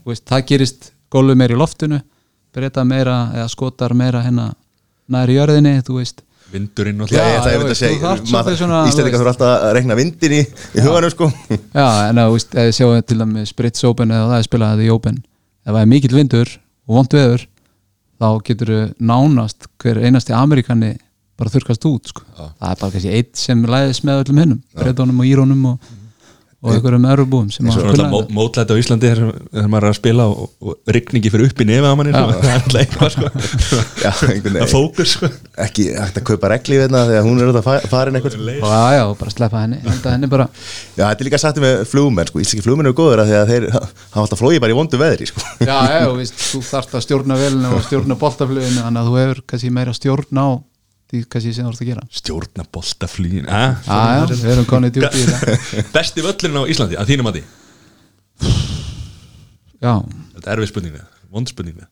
veist, það gerist gólu meir í loftinu, breyta meira eða skotar meira hérna nær í jörðinni, þú veist. Vindurinn og Já, ég ætla já, að segja veist. þurfa alltaf að reikna vindin í, í huganum sko. Já, en að, þú veist, ef þið sjáum til dæmis Brits Open eða það er spilað þetta í Open ef það er mikill vindur og vond veður þá getur nánast hver einasti Amerikani bara þurrkast út sko. það er bara kannski eitt sem læðis með öllum hinnum breytunum og írónum og, og einhverjum örubúum sem að mó- mótlæti á Íslandi þegar maður er að spila og, og rigningi fyrir upp í nefið á manni sko. það er alltaf eitthvað sko. já, veginn. fókus sko. ekki hægt að kaupa regli við þetta þegar hún er þetta farin einhvern og já, já, og bara sleppa henni, henni bara. Já, þetta er líka sagt með flugmenn sko. Íslenski flugmenn eru góður að því að þeir hafa alltaf flóið bara í vondu veðri sko. Já, já, og veist, þú þarft að stjórna velinu og stjórna boltafluginu þannig að þú hefur kannski meira stjórn á því kannski sem þú ert að gera. Stjórna boltaflýin við erum konið djúpt í þetta. Besti völlurinn á Íslandi að þínum að því já, þetta er erfið spurninga, vond spurninga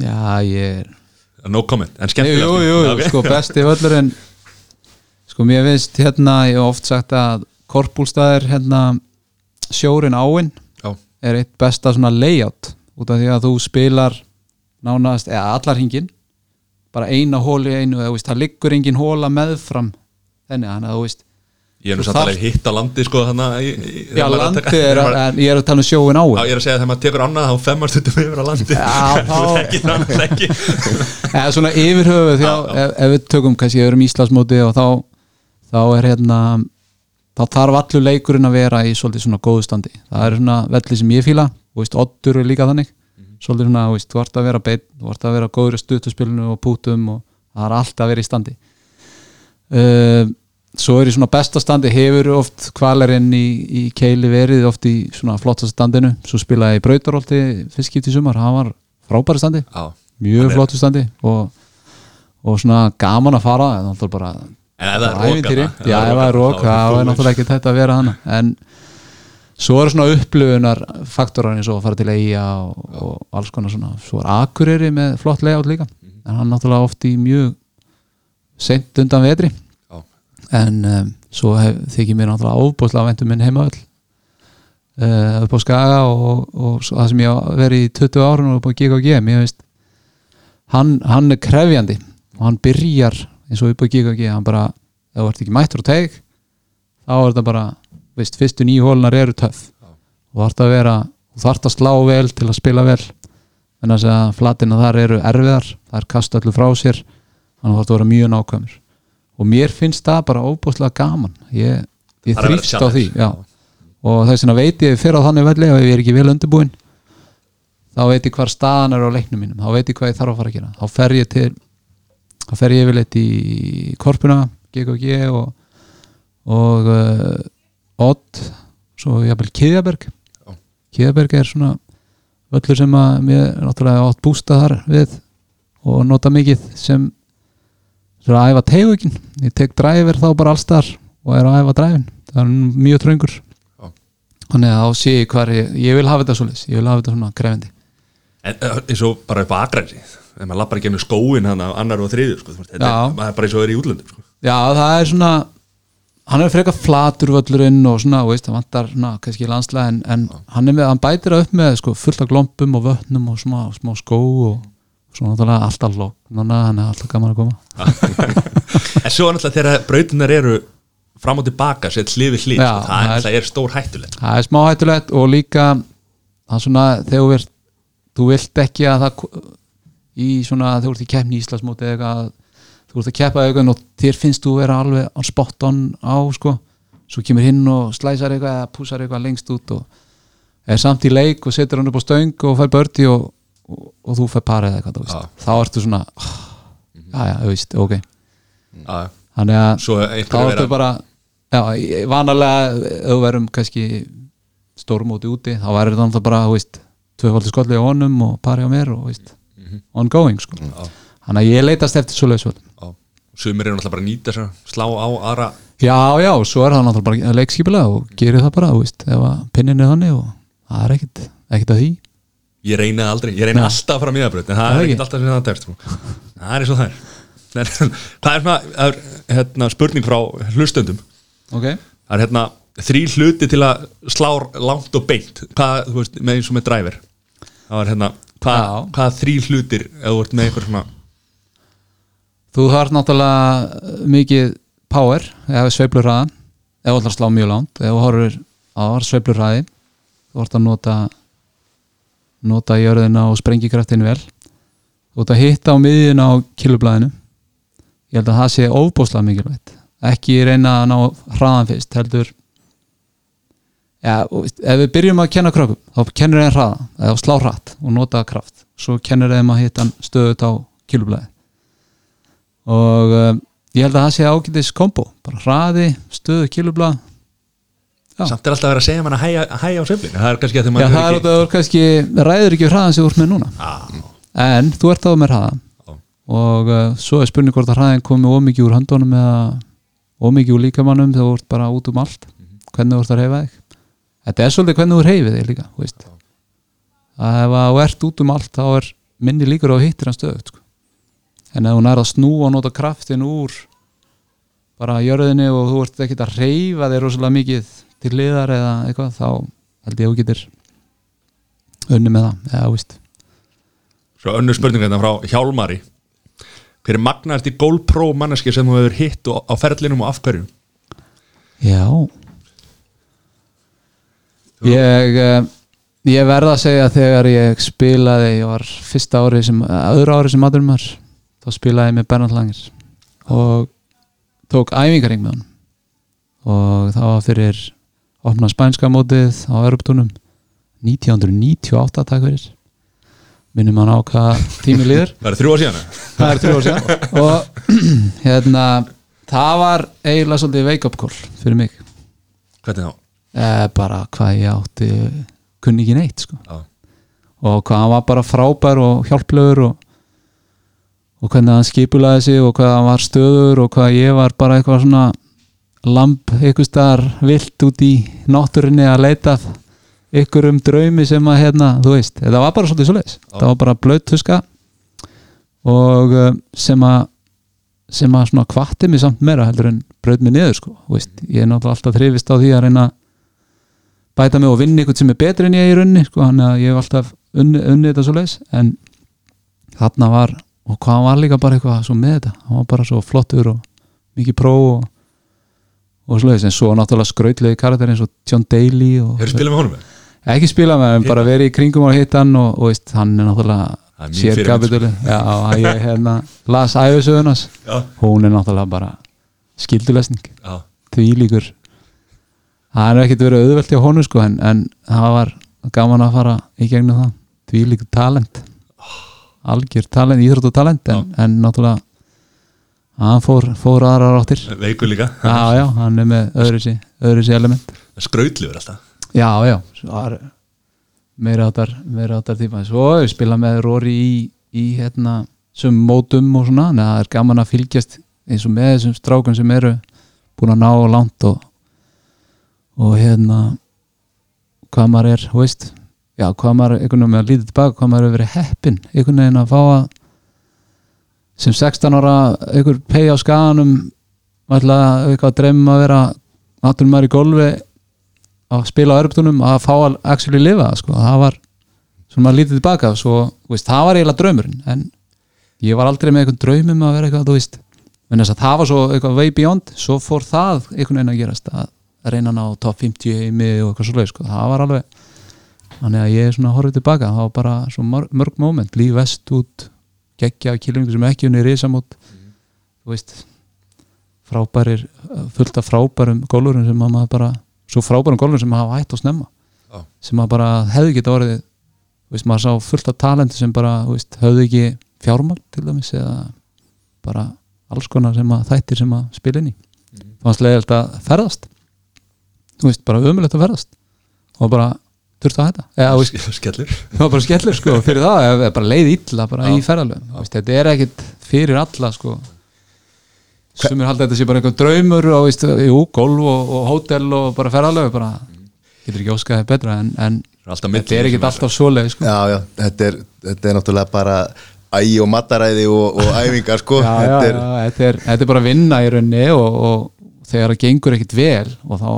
já, ég er no comment, en Jú, skemmtilega jú, jú, Ok. sko besti völlurinn sko mér finnst hérna ég hef oft sagt að korpúlstaðir hérna sjórin áin Já. er eitt besta svona layout út af því að þú spilar nánast, eða allar hringin bara eina hóli í einu eða veist, það liggur engin hóla meðfram þenni, þannig að þú veist ég er nú samt alveg hitt á landi sko að ég- ég- já, er að landið taka- er, maður- en ég er að tala um sjóin Já, áin ég er að segja að þegar maður tekur annað þá femmar stundum yfir á landi. Já, það eða svona yfirhöfuð því að ef, ef við tökum kannski öðrum Íslandsmóti og þá, þá er hérna þá þarf allur leikurinn að vera í svolítið svona góðu standi. Það er svona velli sem ég fíla og veist, oddur er líka þannig svolítið svona, þú veist, þú ert að vera beitt þú ert að vera góður í stuttuspilinu og pútum og það er allt að vera í standi. Uh, svo er í svona besta standi hefur oft kvalarinn í, í keili verið oft í svona flottast standinu. Svo spilaði brautarólti fyrst skipt í sumar, það var frábæri standi. Já. mjög Hann flottu standi og, og svona gaman að fara er En það er bara þarna, ef það er rók, það er náttúrulega ekki þetta að vera hana en svo eru svona upplöfunar faktorar eins og að fara til eiga og, og alls konar svona. Svo er Akureyri með flott layout líka. Mhm. en hann náttúrulega oft í mjög seint undan vetri. Já. en um, svo hef, þykir mér náttúrulega ofbúðslega væntum minn heima öll. Uh, upp á Skaga og, og svo það sem ég verið í 20 árun og upp á GKG veist hann, hann er krefjandi og hann byrjar eins og upp á GKG hann bara, ef þú ert ekki mættur á teig þá er þetta bara veist, fyrstu nýju hólunar eru töff. Og þarf að vera, þú þarf að slá vel til að spila vel. En þess að flatina þar eru erfiðar það er kast öllu frá sér þannig að það vera mjög nákvæmur. Og mér finnst það bara óbúslega gaman. Ég, ég Það að þrýst á því já. og þess vegna veit ég fyrir á þannig velli ef ég er ekki vel undirbúinn þá veit ég hvar staðan er á leiknum mínum þá veit ég hvað ég þarf að fara að gera. Þá fer ég til þá fer ég yfirleitt í korpuna GKG og og uh, Odd svo jafnvel Kiðjaberg Já. Kiðjaberg er svona völlur sem að mér er náttúrulega átt bústa þar við og nota mikið sem sem að æfa tegugin ég tek dræfir þá bara allstar og er að æfa dræfin það er mjög tröngur Já. þannig að þá sé ég hvar ég, ég vil hafa þetta svoleiðis, ég vil hafa þetta svona krefindi En eins og bara upp á Akransi þegar maður lappar ekki með skóin hann af annar og þriður sko, þetta Já. er er bara eins og er í útlöndum sko. Já, það er svona hann er frekar flatur völlurinn og svona, veist, það vantar svona, kannski landslega en, en hann, með, hann bætir það upp með sko, fullt af glompum og vötnum og smá, smá skó og svona náttúrulega alltaf lók hann er alltaf gaman að koma. En svo náttúrulega þegar brautunar eru fram og tilbaka, sett hlið við hlið Já, sko, það er það er- er stór hættulegt. Það er smá hættulegt og líka svona, þegar þú vilt þú vilt ekki að það í svona, þegar þú ert í kemni í Íslandsmóti eða eitthvað að þú ert að keppa eitthvað og þér finnst þú vera alveg on spot on á sko, svo kemur hinn og slæsar eitthvað eða púsar eitthvað lengst út og er samt í leik og setur hann upp á stöng og fær börti og, og, og þú fær parið eitthvað, þú veist. Já. þá ertu svona oh, já, já, þú veist, ok Já, þannig að þá ertu bara já, vanalega ef þú verum kannski stórmóti úti þá þetta náttúrulega bara, þú veist tvöfaldi skolli á honum og pari á mér og þú veist, ongoing sko Mhm. Já. þannig að ég leitast eftir svo leysvöld Já. Sumir eru náttúrulega bara að nýta þess að slá á aðra. Já, já, svo er það náttúrulega bara leikskipilega og gerir það bara, þú veist, ef að pinnin er þannig og það er ekkit, ekkit að því. Ég reyni það aldrei, ég reyni Nei. alltaf að fara miðabraut en það Það er ekkert alltaf sem það tekst sko. Það er eins og það er. Hvað er svona, það er, hérna, spurning frá hlustendum. Ok, Það er hérna þrý hluti til að slá langt og beint. Hvað, þú veist, með eins og með driver. Það var hérna, hvað, hvað þrý hlutir ef þú ert með einhver svona þú þarf náttúrulega mikið power eða þú ætlar að slá mjög langt. Ef þú horfir á sveiflur hraði þú ert að nota nota jörðina og sprengikraftinu vel. Þú ert að hitta á miðjuna á kilublaðinu ég held að það sé ofbóðslega mikilvægt. Ekki reyna að ná hraðan fyrst heldur ja, ef við byrjum að kenna krökkum þá kennir þeim hraða eða slá hratt og nota kraft. Svo kennir þeim að hitta stöðut á kilublaði og um, ég held að það sé ágætis kombo. Bara hraði, stöðu kilubla Já. Samt er alltaf að vera að segja mann að hæja, að hæja á sveiflinu Það er kannski að Já, maður það er að þú kannski ræður ekki hraðan sem þú ert með núna. Já, en þú ert þá með hraða Já. og uh, svo er spurning hvort að hraðin komi ómikið úr höndunum eða ómikið úr líkamannum þegar þú ert bara út um allt. Hvernig þú ert að reyfa þig. Þetta er svolítið hvernig þú reyfið þig líka veist. að ef að þú ert út um allt þá er minni líkur á að hittir hann stöðut sko. En ef þú nær að snúa og nota kraftin úr bara jörðinni og þú ert ekkert að reyfa þig rosalega mikið til liðar eða eitthvað þá held ég að þú getur unni með það eða, þú veist. Svo önnur spurning hérna frá Hjálmari. Hver er magnaðast í GoPro manneski sem þú hefur hitt á ferlinum og af hverju? Já. Ég eh, ég verða að segja að þegar ég spilaði ég var fyrsta ári sem öðru ári sem maturum var þá spilaði ég með Bernhard Langer og tók æfingaring með hann og það var fyrir opna spænska mótið á Europtunum 1998 takk fyrir. Minnum hann á hvað tími líður. Það er þrjú á síðan. Það er þrjú ár síðan. Og hérna það var eiginlega svolítið wake up call fyrir mig. Hvernig þá? eh, bara hvað ég átti kunni ekki neitt sko. Og hvað hann var bara frábær og hjálplegur og, og hvernig hann skipulaði sig og hvað hann var stöður og hvað ég var bara eitthvað svona lamp eitthvað staðar vilt út í náttúrinni að leita að ykkur um draumi sem að hérna, þú veist, þetta var bara svolítið svoleiðis. Það var bara blöðtuska og uh, sem að sem að svona kvatti mig samt meira heldur en bröð mig niður sko, þú veist, ég er náttúrulega alltaf þrifist á því að reyna bæta mig og vinna ykkur sem er betri en ég í runni sko, hann að ég hef alltaf unni, unni þetta svo leis en þarna var og hvað hann var líka bara eitthvað svo með þetta? Hann var bara svo flottur og mikið pró og, og leis en svo náttúrulega skrautlegi karakter eins og John Daly og hefur spilað með honum? ekki spila með hann, bara verið í kringum og hitt hann og, og veist, hann er náttúrulega Það mín sér fyrirmynd, kapitúli já, ég hérna las æfisöðunas Já, hún er náttúrulega bara skildulesning því líkur. Það er ekkert verið auðvelt hjá honum sko en, en það var gaman að fara í gegnum það. Því líkur talent algjör talent, íþrótt og talent en, en náttúrulega hann fór, fór aðrar áttir. Veikur líka. Já já, hann er með öðru sér element. Skrautlegur alltaf. Já já, meira áttar, meira áttar tíma. Svo við spila með Rory í, í hérna, sem mótum og svona en það er gaman að fylgjast eins og með þessum strákum sem eru búin að ná langt og og hérna hvað maður er, þú veist já, hvað maður, einhvern veginn með að lítið tilbaka hvað maður hefur verið heppin, einhvern veginn að fá að sem 16 ára einhver pegi á skaganum ætla eitthvað að dreyma að vera náttúrulega maður í golfi að spila á örptunum að fá að actually lifa sko, það var svona maður lítið tilbaka svo, veist, það var eiginlega draumurinn en ég var aldrei með einhvern draumum að vera eitthvað, þú veist. En þess að það var svo eitthvað way beyond svo fór það einhvern veginn að gerast að reyna ná top 50 heimi og eitthvað svo leið, sko, það var alveg þannig að ég er svona horfið tilbaka var bara svo mörg, moment, líf vest út geggja kilvingu sem ekki unni risamót. Þú veist frábærir, fullt af frábærum gólurum sem að maður bara svo frábærum gólurum sem hafa hætt og snemma. Já. sem að bara hefði geta orðið þú veist, maður sá fullt af talenti sem bara veist, höfðu ekki fjármál til dæmis eða bara alls konar sem að þættir sem að spila inn í. Mhm. það var slegilegt að ferðast. Þú veist, bara ömulegt að ferðast. Og bara þurfti að hætta? Skellir það var bara skellur sko fyrir það, eða bara leið illa bara Já. í ferðalöfum, þetta er ekkit fyrir alla sko. Sem er haldið að þetta sé bara einhver draumur og veist, jú, golf og, og hótel og bara ferðalöf bara, getur ekki óskaði betra en, en þetta er ekkit alltaf svoleið sko. Já, já, þetta er, þetta er náttúrulega bara ægi og mataræði og, og æfingar sko. Já, já, þetta já, er, þetta, er, þetta er bara vinna í raunni og, og þegar það gengur ekkit vel og þá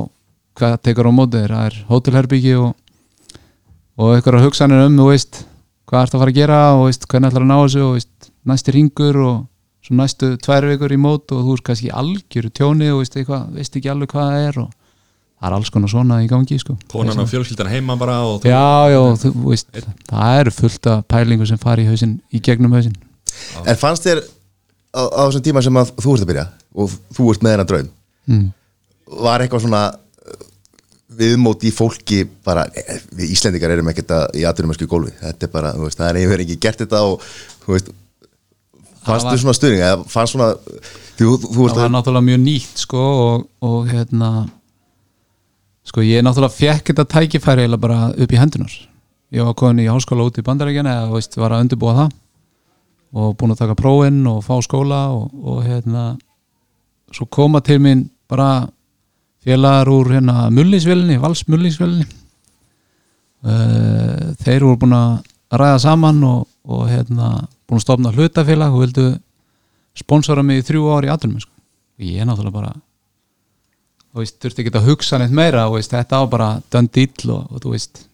hvað tekur á móti þér, það er hótelherbyggi og, og eitthvað hugsanir um þú veist, hvað ert að fara að gera og veist, hvernig ætlar að ná þessu og veist, næsti ringur og svo næstu tvær vikur í mót og þú veist kannski algjöru tjóni og veist, eitthvað, veist ekki alveg hvað það er og það er alls konar svona í gangi sko. Konan og fjölskyldan heima bara og þú- já, já, þú veist það eru fullt af pælingu sem fari í hausinn í gegnum hausinn En fannst þér á, á þessum tíma sem að þú ert að byrja og þú ert með hennar draum mm. var eitthvað svona uh, viðmót í fólki bara, eh, við Íslendingar erum ekkert í aðdurumersku gólfi, þetta er bara, veist, það er einhver ekki gert þetta og, veist fannst var- þú svona stuðning, eða fannst svona þú, þú, þú það var að, náttúrulega mjög nýtt sko og, og hérna sko ég náttúrulega fekk þetta tækifæri eiginlega bara upp í hendunar ég var komin í háskóla út í bandarækjana eða veist, var að undirbúa það og búin að taka prófinn og fá skóla og, og hérna svo koma til mín bara félagar úr hérna mullinsvélinni, valsmullinsvélinni uh, þeir voru búin að ræða saman og, og hérna búin að stofna hlutafélag og vildu sponsora mig í þrjú ár í aðlum sko. ég er náttúrulega bara þú veist, þurfti ekki að hugsa neitt meira og veist, þetta á bara dönd ill og, og þú veist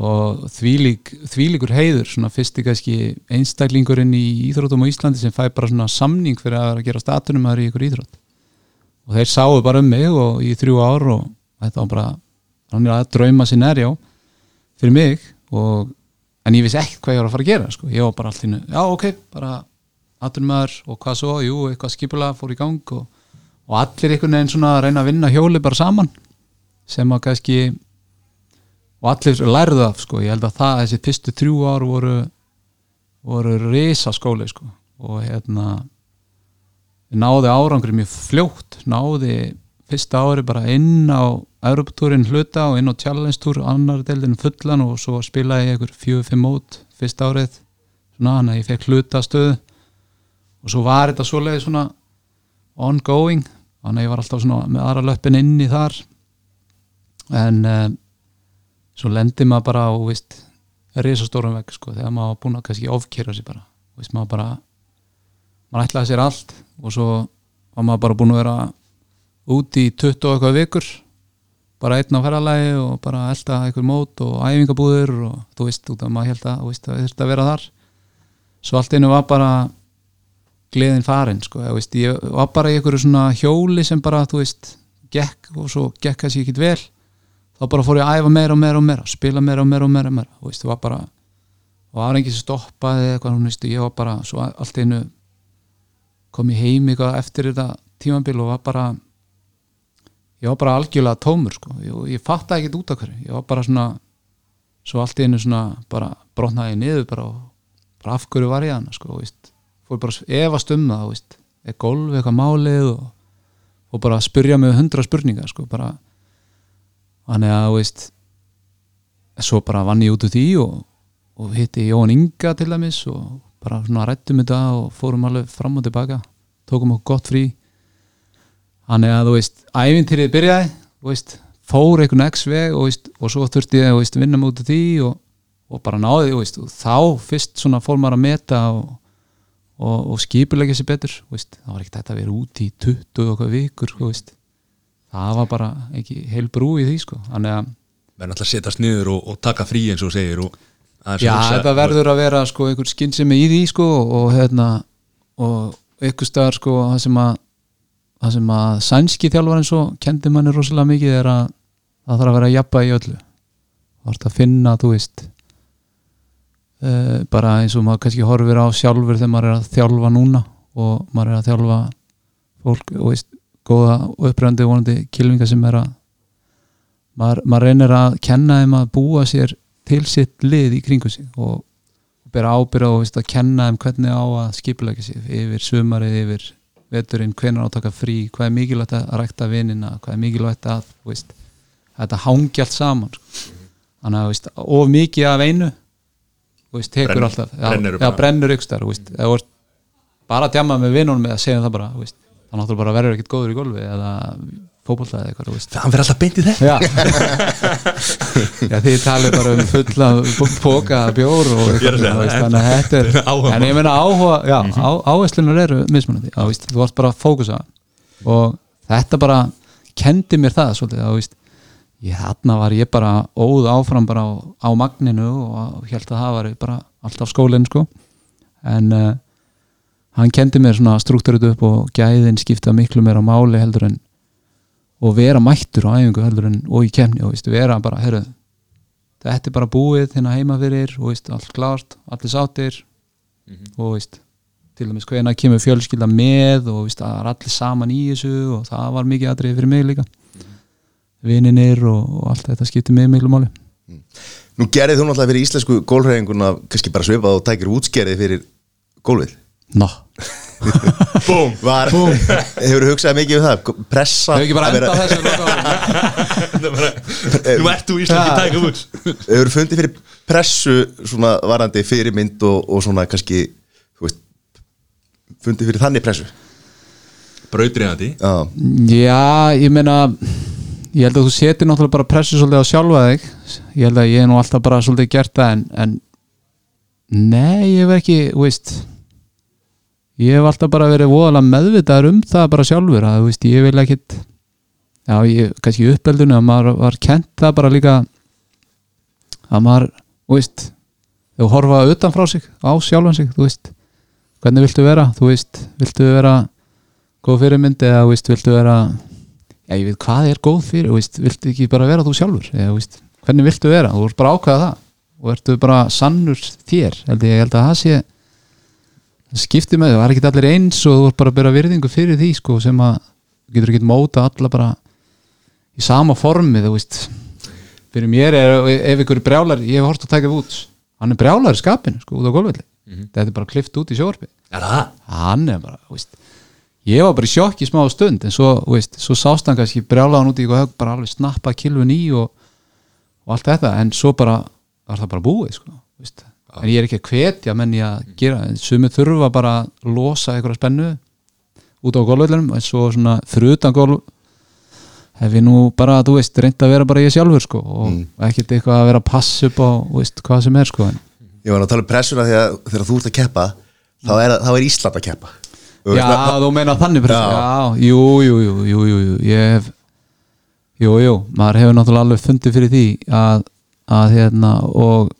og þvílík, þvílíkur heiður svona fyrsti kannski einstaklingurinn í íþróttum á Íslandi sem fæ bara svona samning fyrir að gera statunum að það er í ykkur íþrótt og þeir sáu bara um mig og í þrjú ár og þetta var bara hann er að drauma sér nærjá fyrir mig og en ég vissi ekkert hvað ég var að fara að gera sko. ég var bara allt í nú, já ok, bara aturmaður og hvað svo, jú, eitthvað skipulega fór í gang og, og allir einhvern veginn svona að reyna að vinna hjóli bara saman sem að kannski og allir lærðu af sko, ég held að það þessi fyrstu þrjú ár voru voru risa skóli sko og hérna náði árangri mjög fljótt náði fyrsta ári bara inn á Europatúrin hluta og inn á Challenge Tour annar deildin fullan og svo spilaði ég einhver fjögur fimm mót fyrsta árið svona hann að ég fekk hluta stöðu og svo var þetta svoleiði svona ongoing þannig að ég var alltaf svona með aðra löppin inn í þar. En um, svo lendi maður bara á veist, risastórum vegg sko, þegar maður búin að kannski ofkera sér bara. Veist, maður bara maður ætlaði sér allt og svo var maður bara búin að vera út í 20 og eitthvað vikur bara einn á ferðalagi og bara elda eitthvað mót og æfingabúður og þú veist út af maður held að, þú veist, að vera þar. Svo allt einu var bara gleðin farin sko, ég, veist, ég var bara í einhverju svona hjóli sem bara, þú veist, gekk og svo gekk þessi ekkit vel. Þá bara fór ég að æfa meira og meira og meira spila meira og meira og meira og meira þú veist, það var bara og það var enginn sem stoppaði eitthvað, þú veist, ég var bara svo allt einu kom ég heim eitthvað eftir þetta tímabil og var bara ég var bara algjörlega tómur sko. ég, ég fattaði ekkert út af hverju. Ég var bara svona svo allt einu svona bara brotnaði niður bara, og, bara af hverju var ég hann sko, fór bara efast um það er golf eitthvað málið og, og bara spyrja mig hundra spurningar sko, bara. Þannig að veist svo bara vann ég út úr því og, og hitti Jón Inga til dæmis og bara svona rættum þetta og fórum alveg fram og tilbaka tókum okkur gott frí þannig að þú veist, ævintýrið byrjaði veist, fór einhvern x veg og, veist, og svo þurfti ég að vinna af því og, og bara náði veist, og þá fyrst svona fór maður að meta og, og, skipulegja sér betur það var ekkert þetta að vera út í 20 og okkar vikur veist. það var bara ekki heil brú í því sko. þannig að verður náttúrulega að setjast niður og, taka frí eins og segir og Já, þetta verður að vera sko einhver skynsemi í því sko og hérna og einhver staðar sko það sem að það sem að sænski þjálfarinn svo kendi manni rosalega mikið er að það þarf að vera jafna í öllu. Það þarf að finna, þú veist uh, bara eins og maður kannski horfir á sjálfur þegar maður er að þjálfa núna og maður er að þjálfa fólk og veist, góða og uppröndi vonandi kilvinga sem er að maður, maður reynir að kenna þeim að búa sér til sitt lið í kringu sig og, bera ábyrða og veist, að kenna þeim hvernig á að skipulega sig yfir sumarið, yfir veturinn, hvenær átaka frí, hvað er mikilvægt að rækta vinina, hvað er mikilvægt að þú veist, þetta hangi allt saman þannig að veist, of mikið af einu þú tekur Brenn- alltaf já, brennur já, bara. brennur ykkur eða þú veist, bara að djama með vinnunum með að segja það bara, þú veist, þá náttúrulega bara verður ekkert góður í golfi eða fótbolta eða eitthvað þú veist. hann fyrir alltaf beint í þetta. Já. Já, þið talið bara um fulla póka bjór og Ég að segja þú veist, það, þannig að þetta er en ég meina áhuga, já, á, áherslunar eru mismunandi, þú varst bara að fókusa og þetta bara kendi mér það svolítið, að veist. Ég þarna var ég bara óð áfram bara á, á magninu og held að það var bara alltaf skólinn sko. En uh, hann kendi mér svona struktúrið upp og gæðin skipta miklu meira máli heldur en og vera mættur á æfingu heldur en og í kemni og veist, vera bara, herru þetta er bara búið þinn heima fyrir og veist, allt klart, allir sátir og veist til dæmis hvena kemur fjölskylda með og veist, það er allir saman í þessu og það var mikið atriði fyrir mig líka. Vininir og, og allt þetta skiptir mig miklu máli. Nú gerðið þú náttúrulega fyrir íslensku gólfræðinguna kannski bara svipað og tækir útskerið fyrir gólfið Ná, Búm. Var, hefur hugsað mikið um það? Pressa hefur ekki bara enda þessu lokaorðinu? Nú ert þú íslenski Ja. Tiger Woods hefur fundið fyrir pressu svona varandi fyrirmynd og, og svona kannski þú veist, fundið fyrir þannig pressu? Brautriðandi Já, Já, ég meina ég held að þú setir náttúrulega bara pressu svolítið á sjálfa þig. Ég held að ég hef nú alltaf bara svolítið gert það en, en nei, ég hef ekki, þú veist ég hef alltaf bara verið voðalega meðvitaður um það bara sjálfur að veist, ég vil ekkit já, ég, kannski í uppeldinu að maður var kent það bara líka að maður, veist þú horfa utan frá sig, á sjálfan sig þú veist, hvernig viltu vera þú veist, viltu vera góð fyrirmynd eða veist, viltu vera já, ég veit hvað er góð fyrir veist, viltu ekki bara vera þú sjálfur eða, veist, hvernig viltu vera, þú ert bara að ákveða það og ertu bara sannur þér held ég, ég held að það sé það skiptir með þau, það er ekki allir eins og þú ert bara að bera virðingu fyrir því sko, sem að þú getur ekki móta alla bara í sama formi þú veist. Fyrir mér er, ef ykkur brjálar ég hef hort að taka út, hann er brjálar í skapinu sko, út á gólfelli, þetta er bara klift út í sjórfi Er það? hann er bara, þú veist ég var bara í sjokki smá stund en svo, veist, svo sást hann kannski brjálaðan út í högg, bara alveg snappa kilvun í og, og allt þetta en svo bara var það bara búið sko, veist. En ég er ekki að hvetja menn ég að gera, sumir þurfa bara að losa einhverja spennu út á gólvöldunum en svo svona fyrir utan gólv hef ég nú bara, þú veist, reynd að vera bara ég sjálfur sko og ekkert eitthvað að vera að passa upp á, veist, hvað sem er sko ég var að tala um pressuna þegar, þegar þú ert að keppa þá er, þá er Ísland að keppa Já, ma- þú meina þannig pressa Já. Já, jú, jú, jú, jú, jú, jú Ég hef Jú, jú, maður hefur náttúrulega alveg fundið fyrir því að, að hérna og,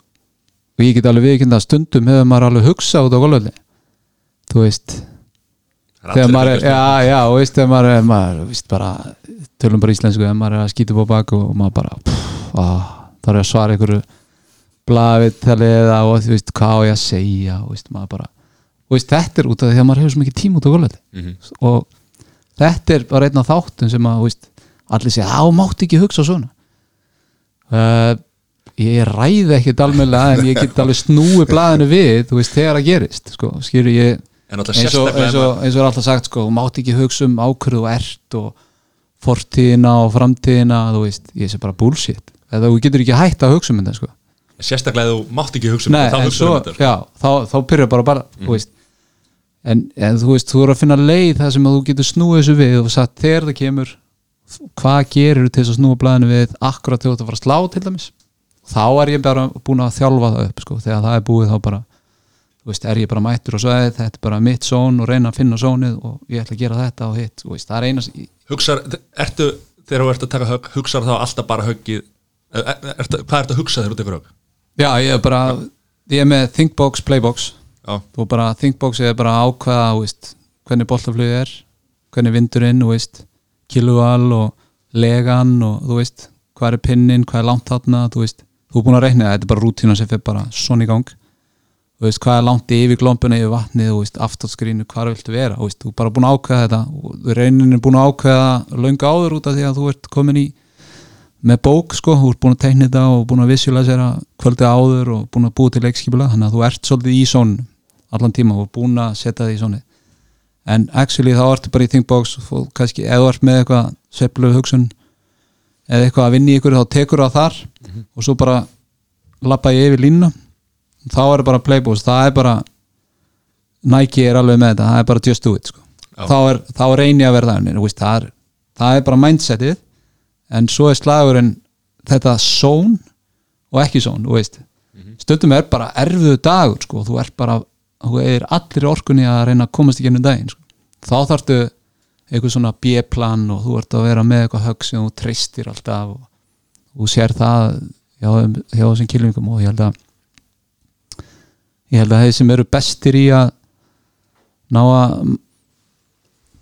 og ég get alveg viðkynna að stundum hefur maður alveg hugsað út á golfvelli þú veist þegar maður er, já, já, og veist þegar maður er, maður, veist bara tölum bara íslensku, þegar maður er að skýta upp á bak og maður bara, pff, á, þá er ég að svara einhverju blaðvittali eða og þú veist, hvað á ég að segja og veist, maður bara, og veist, þetta er út af því að maður hefur svo mikið tíma út á golfvelli Mhm. og þetta er bara einn af þáttum sem að, veist, allir segja, á, mátti ekki hugsa svona. Uh, ég ræði ekkit almennilega en ég get alveg snúi blaðinu við, þú veist, þegar það gerist sko, skýru ég eins og, eins, og, eins og er alltaf sagt sko, þú mátt ekki hugsa um ákvörðu og ert og fortíðina og framtíðina þú veist, ég sé bara bullshit. Eða þú getur ekki hægt að hugsa um þetta sko. Sérstaklega þú mátt ekki hugsa um Nei, þetta Þá hugsa um þetta. já, þá, þá pyrra bara bara þú veist. En, en þú veist, þú eru að finna leið það sem þú getur snúið þessu við og sagt þegar það kemur hvað gerir til þess að snúa blæðinu við akkurat þegar þú ert að fara að slá til dæmis þá er ég bara búin að þjálfa það upp sko. þegar það er búið þá bara veist, er ég bara mættur og sveið þetta er bara mitt són og reyna að finna sónið og ég ætla að gera þetta og hitt veist, það er eina Hugsar, ertu, þegar þú ert að taka högg Hugsar þá alltaf bara höggið er, er, er, Hvað ertu að hugsa þegar þú tekur högg? já, ég er bara, ég er með thinkbox, playbox Já, þú bara, thinkbox er bara að ákvaða veist, hvernig boltaflug er hvernig vindurinn, kiluval og legan og þú veist, hvað er pinnin, hvað er langt þarna þú veist, þú er búin að reikna það, þetta er bara rútína sem fyrir bara svona í gang. Þú veist, hvað er langt yfir glompuna yfir vatnið, þú veist, aftáttskrínu hvað viltu vera, þú veist, þú er bara búin að ákveða þetta. Og reynin er búin að ákveða löngu áður út af því að þú ert komin í með bók, sko, þú ert búin að teikna þetta og búin að visualisera kvöldið áður og búin að búa til leikskipula, þannig að þú ert svolítið í sónu allan tíma og búin að setja þig í sónu en actually þá ertu bara í thinkbox og kannski, þú ert með eitthvað eða eitthvað að vinna í ykkur þá tekur það þar og svo bara lappa ég yfir línuna þá er bara playboost, það er bara Nike er alveg með þetta það er bara just do it sko. Já. þá, er, þá reyni ég að vera það veist, það, það er bara mindsetið en svo er slagurinn þetta zone og ekki zone þú veist. stundum er bara erfiðu dagur sko. þú er bara þú er allir orkunni að reyna að komast í gennum daginn sko. þá þarftu eitthvað svona B-plan og þú ert að vera með eitthvað högg sem þú treystir alltaf og þú sér það hjá, hjá þessum kilvingum og ég held að ég held að þeir sem eru bestir í að ná að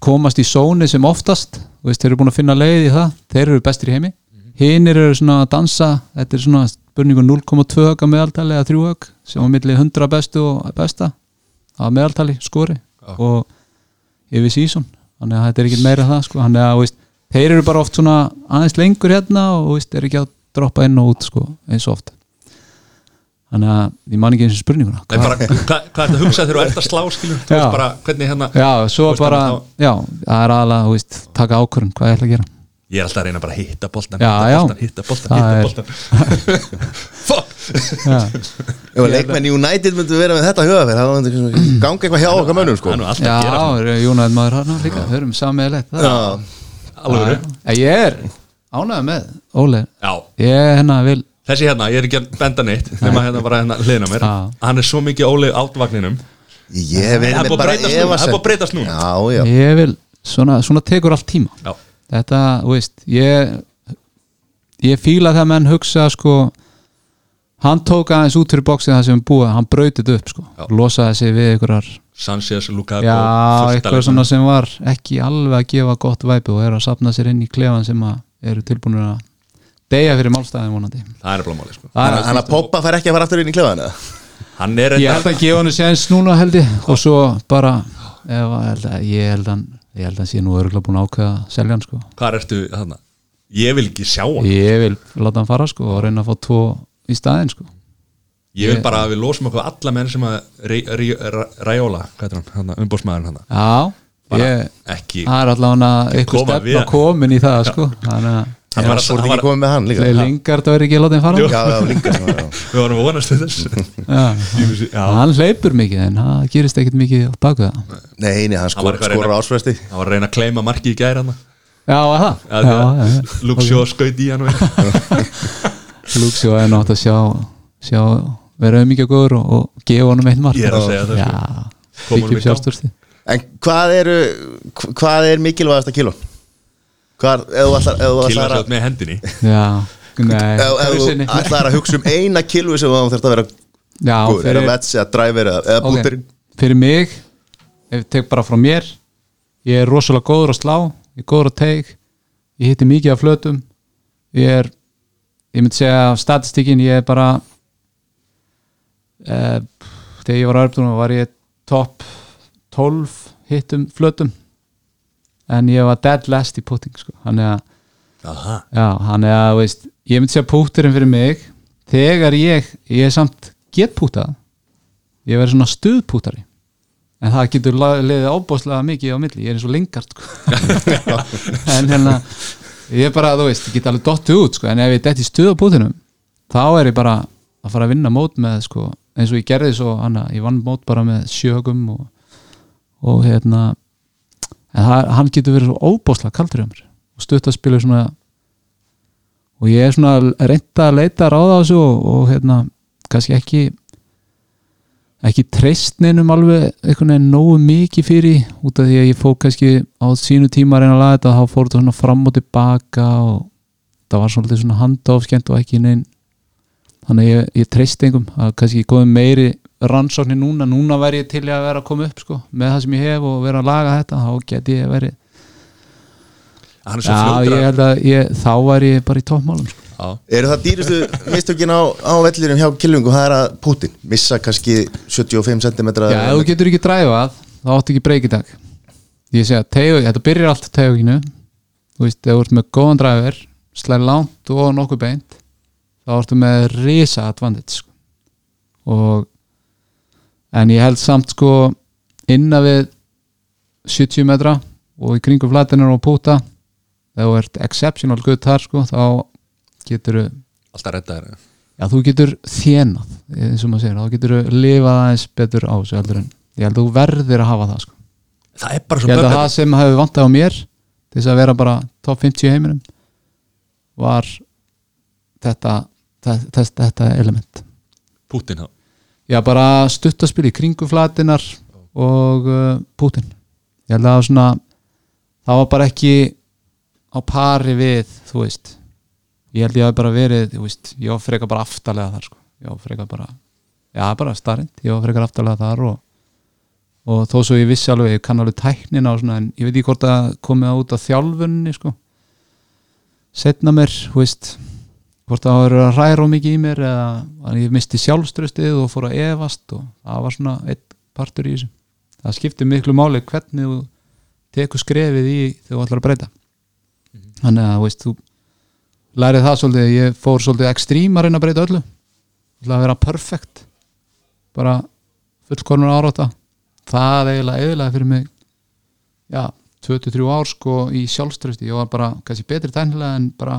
komast í sóni sem oftast veist, þeir eru búin að finna leið í það þeir eru bestir í heimi. Hinnir eru svona að dansa þetta er svona spurningu 0,2 högg að meðaltali eða 3 högg sem á milli 100 bestu og besta að meðaltali skori og yfir sísón þannig að þetta er ekki meira það sko. þannig að veist, þeir eru bara oft svona aðeins lengur hérna og veist, er ekki að droppa inn og út sko, eins og oft. Þannig að ég man ekki eins og spurninguna. Nei, bara, hvað, hvað er þetta að hugsa þegar þú ert að slá skilur Já. bara hvernig hérna Já, veist, bara, að já, það er þú veist, taka ákvörðun, hvað ég ætla að gera. Ég er alltaf að reyna bara að hitta boltan hitta boltan, hitta boltan Ef að leikmenn í United myndu vera með þetta hugaferð það myndi svona ganga eitthvað hjá okkar mönnum sko. Er að já Jónæð maður hana líka, við erum sammeðilegt Já, alveg Ég er ánægð með, Óli já. Ég hérna vil, þessi hérna ég er ekki að benda neitt nema hérna bara hérna hliðina á mér. Já. hann er svo mikið óleg átvagninum ég er að með bara að já, ég vil svona, svona tekur allt tíma. Já. Þetta, þú veist, ég ég fíla það menn hugsa sko hann tók aðeins út fyrir bóksið það sem búið, hann brautið upp sko, Já. losaði sig við einhverjar Sanchez, Lukaku Já, eitthvað svona sem var ekki alveg að gefa gott væpi og er að sapna sér inn í klefan sem að eru tilbúinir að deyja fyrir málstæðin vonandi. Það er blómáli sko. Hann hann að Poppa fær ekki að fara aftur inn í er Ég held að gefa hann séns núna held ég og svo bara ef, held að, ég held að hann sé nú örgulega búin að ákveða að selja hann sko. hvað ertu þarna? Ég vil ekki sjá hann. Ég vil láta hann fara sko, og reyna að fá tvo í staðinn sko. ég vil bara að við losum okkur alla menn sem að Raiola hvað er hann, umbósmaðurinn hann Já, ég, ekki það er allavega eitthvað Koma stefna við. komin í það sko. þannig að hann var að ekki var- komið með hann líka Lingard verður ekki að láta hann fara Já, var, já. við varum að vonast til þess Já. Já. hann hleypur mikið en það gerist ekkert mikið á baku það Nei, nei, hann var að skorur ásfresti hann var að reyna að kleima marki í gæri hann já, að það Shaw skaut í hann og eitthvað. Luxjó er nátt að sjá, sjá vera mikið góður og, og gefa honum eitt mark Ég er að segja það, sko. í gang. sjálfstörsti En hvað eru Hvað er mikilvægast að kíló? Hvað, ef þú ætlar ef þú ætlar að með hendinni já, nei ef þú ætlar að hugsa um eina kíló sem þú þurft að vera já, góður, er fyrir, það vets eða driver eða, eða bútur fyrir mig ef ég tek bara frá mér ég er rosalega góður að slá ég er góður að teik ég hitti mikið af flötum ég er ég myndi segja af statistíkin ég er bara eh, þegar ég var örfnum var ég topp 12 hittum flötum en ég var dead last í putting sko. þannig að Aha. Já, hann er að, veist, ég myndi segja pútturinn fyrir mig þegar ég, ég er samt get pútað ég verður svona stuðpútari en það getur liðið ábúslega mikið á milli, ég er eins og lingart sko. en hérna ég er bara, þú veist, ég get alveg dottið út sko, en ef ég detti stuð á pútinum þá er ég bara að fara að vinna mót með sko, eins og ég gerði svo hana, ég vann mót bara með sjögum og, og hérna en það, hann getur verið svo óbúslega kaldur hjá mér og stutt að spila svona og ég er svona reynda að leita ráða á þessu og, og hérna kannski ekki ekki treystninum alveg einhvern veginn nógu mikið fyrir út af því að ég fór kannski á sínu tíma að reyna að laga þetta þá fór þetta svona fram og tilbaka og það var svolítið svona handofskent og ekki neinn þannig að ég, ég treyst engum að kannski komið meiri rannsóknir núna núna væri ég til að vera að koma upp sko, með það sem ég hef og vera að laga þetta þá get ég verið er Já, ég held að ég, þá væri ég bara í toppmálum sko. Eru það dýrustu mistökin á, á vellirum hjá kilvingu, það er að Putin missa kannski 75 cm Já, ef þú getur ekki dræfað þá áttu ekki breyk í dag. Ég segi að tegu, þetta byrjar allt teguginu þú veist, ef þú ert með góðan dræfur slæði langt og nokkuð beint þá ertu með risa advantage sko. og en ég held samt sko innan við 70 metra og í kringum flatinur og púta ef þú ert exceptional good þar sko þá getur Alltaf redda þér Já, þú getur þjenað eins og maður segir, þá getur þú lifað aðeins betur á þessu heldur en ég held að þú verðir að hafa það sko. Það er bara ég svo held að böggat það sem hefur vantað á mér til þess að vera bara top 50 í heiminum var þetta þetta, þetta element. Putin þá? Já, bara stuttaspil í kringu flatinar og uh, Putin ég held að það var svona það var bara ekki á pari við, þú veist ég held ég að bara verið, veist ég var frekar bara aftalega þar sko. ég var frekar bara, já bara starrend ég var frekar aftalega þar og, og þó svo ég vissi alveg, ég kann alveg tæknina og svona, en ég veit ekki hvort að komið út á þjálfunni sko. Setna mér, þú veist hvort það var að ræra of mikið í mér eða að ég misti sjálfströstið og fór að efast og það var svona eitt partur í þessu. Það skiptir miklu máli hvernig þú tekur skrefið í þegar þú ætlar að breyta. Þannig að þú veist þú lærið það svolítið, ég fór svolítið ekstrím að reyna að breyta öllu. Ætla að vera perfect bara fullkornur áráta það eiginlega eiginlega fyrir mig já, 23 ár sko í sjálfströsti, ég var bara kannski betri tæknilega en bara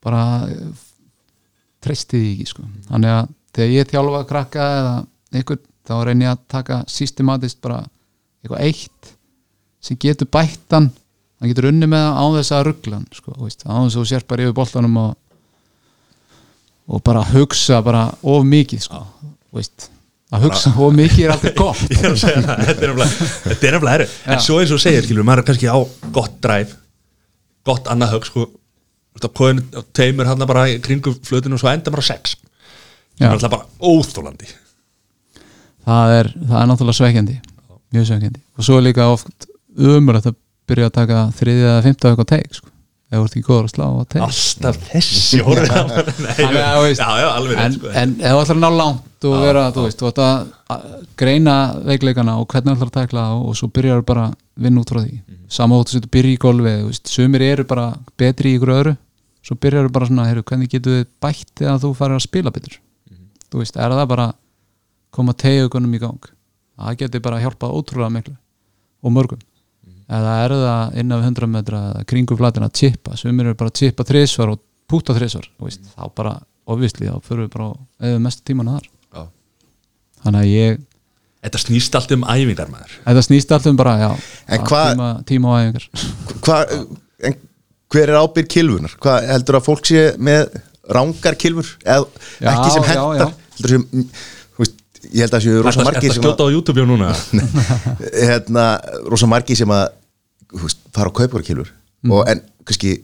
bara eh, treysti því ekki sko. þannig að þegar ég þjálfa að krakka eða einhvern, þá reyni ég að taka systematist bara eitthvað eitt sem getur bættan hann getur unni með á þess að rugglan sko, á þess að þú sér bara yfir boltanum og, og bara hugsa bara of mikið sko, að hugsa of mikið er alltaf gott. Þetta er er nefnilega herri En svo eins og segir, skilur, maður er kannski á gott dræf Gott annað hög, sko. Teimur hann bara í kringum flötinu og svo enda á sex. Það er alltaf bara óþólandi það er, það er náttúrulega sveikjandi mjög sveikjandi og svo er líka oft umrætt að byrja að taka þriðið eða fymta eitthvað teik sko. ef þú ert ekki góður að slá á teik Alltaf þessi að, þú en, sko. en ef þú ætlar að ná langt og vera, þú veist, þú ætlar að að greina veikleikana og hvernig þú ætlar að tækla það og svo byrjar bara að vinna út frá því. Mhm. sem þú byrja í golfi þú sumir eru bara betri í ykkur öðru. Svo byrjar þú bara svona, heyrðu, hvernig getur þið bætt þegar þú farir að spila betur? Mhm. þú veist, er það bara koma tegugunum í gang? Það getur bara hjálpað ótrúlega miklu og mörgum. Eða er það innan við 100 metra eða kringum flatina að chippa sumir eru bara að chippa þrisvar og púta þú veist, þá bara, obviously, þá fyrir við bara eða mest tímanu þar Já. þannig að ég, Þetta snýst allt um æfingar maður þetta snýst allt um bara, já En að hvað- tíma, tíma á æfingar Hva, en hver er ábyrg kilvunar? Hvað heldur að fólk sé með rángar kilvur? Eða Já, ekki sem já, hendar? já. Heldur sem, þú veist, ég held að séu rosa Þetta margir að sem skjóta á YouTube núna hérna, rosa margir sem að veist, fara á kaupurkilfur Mm. og en kannski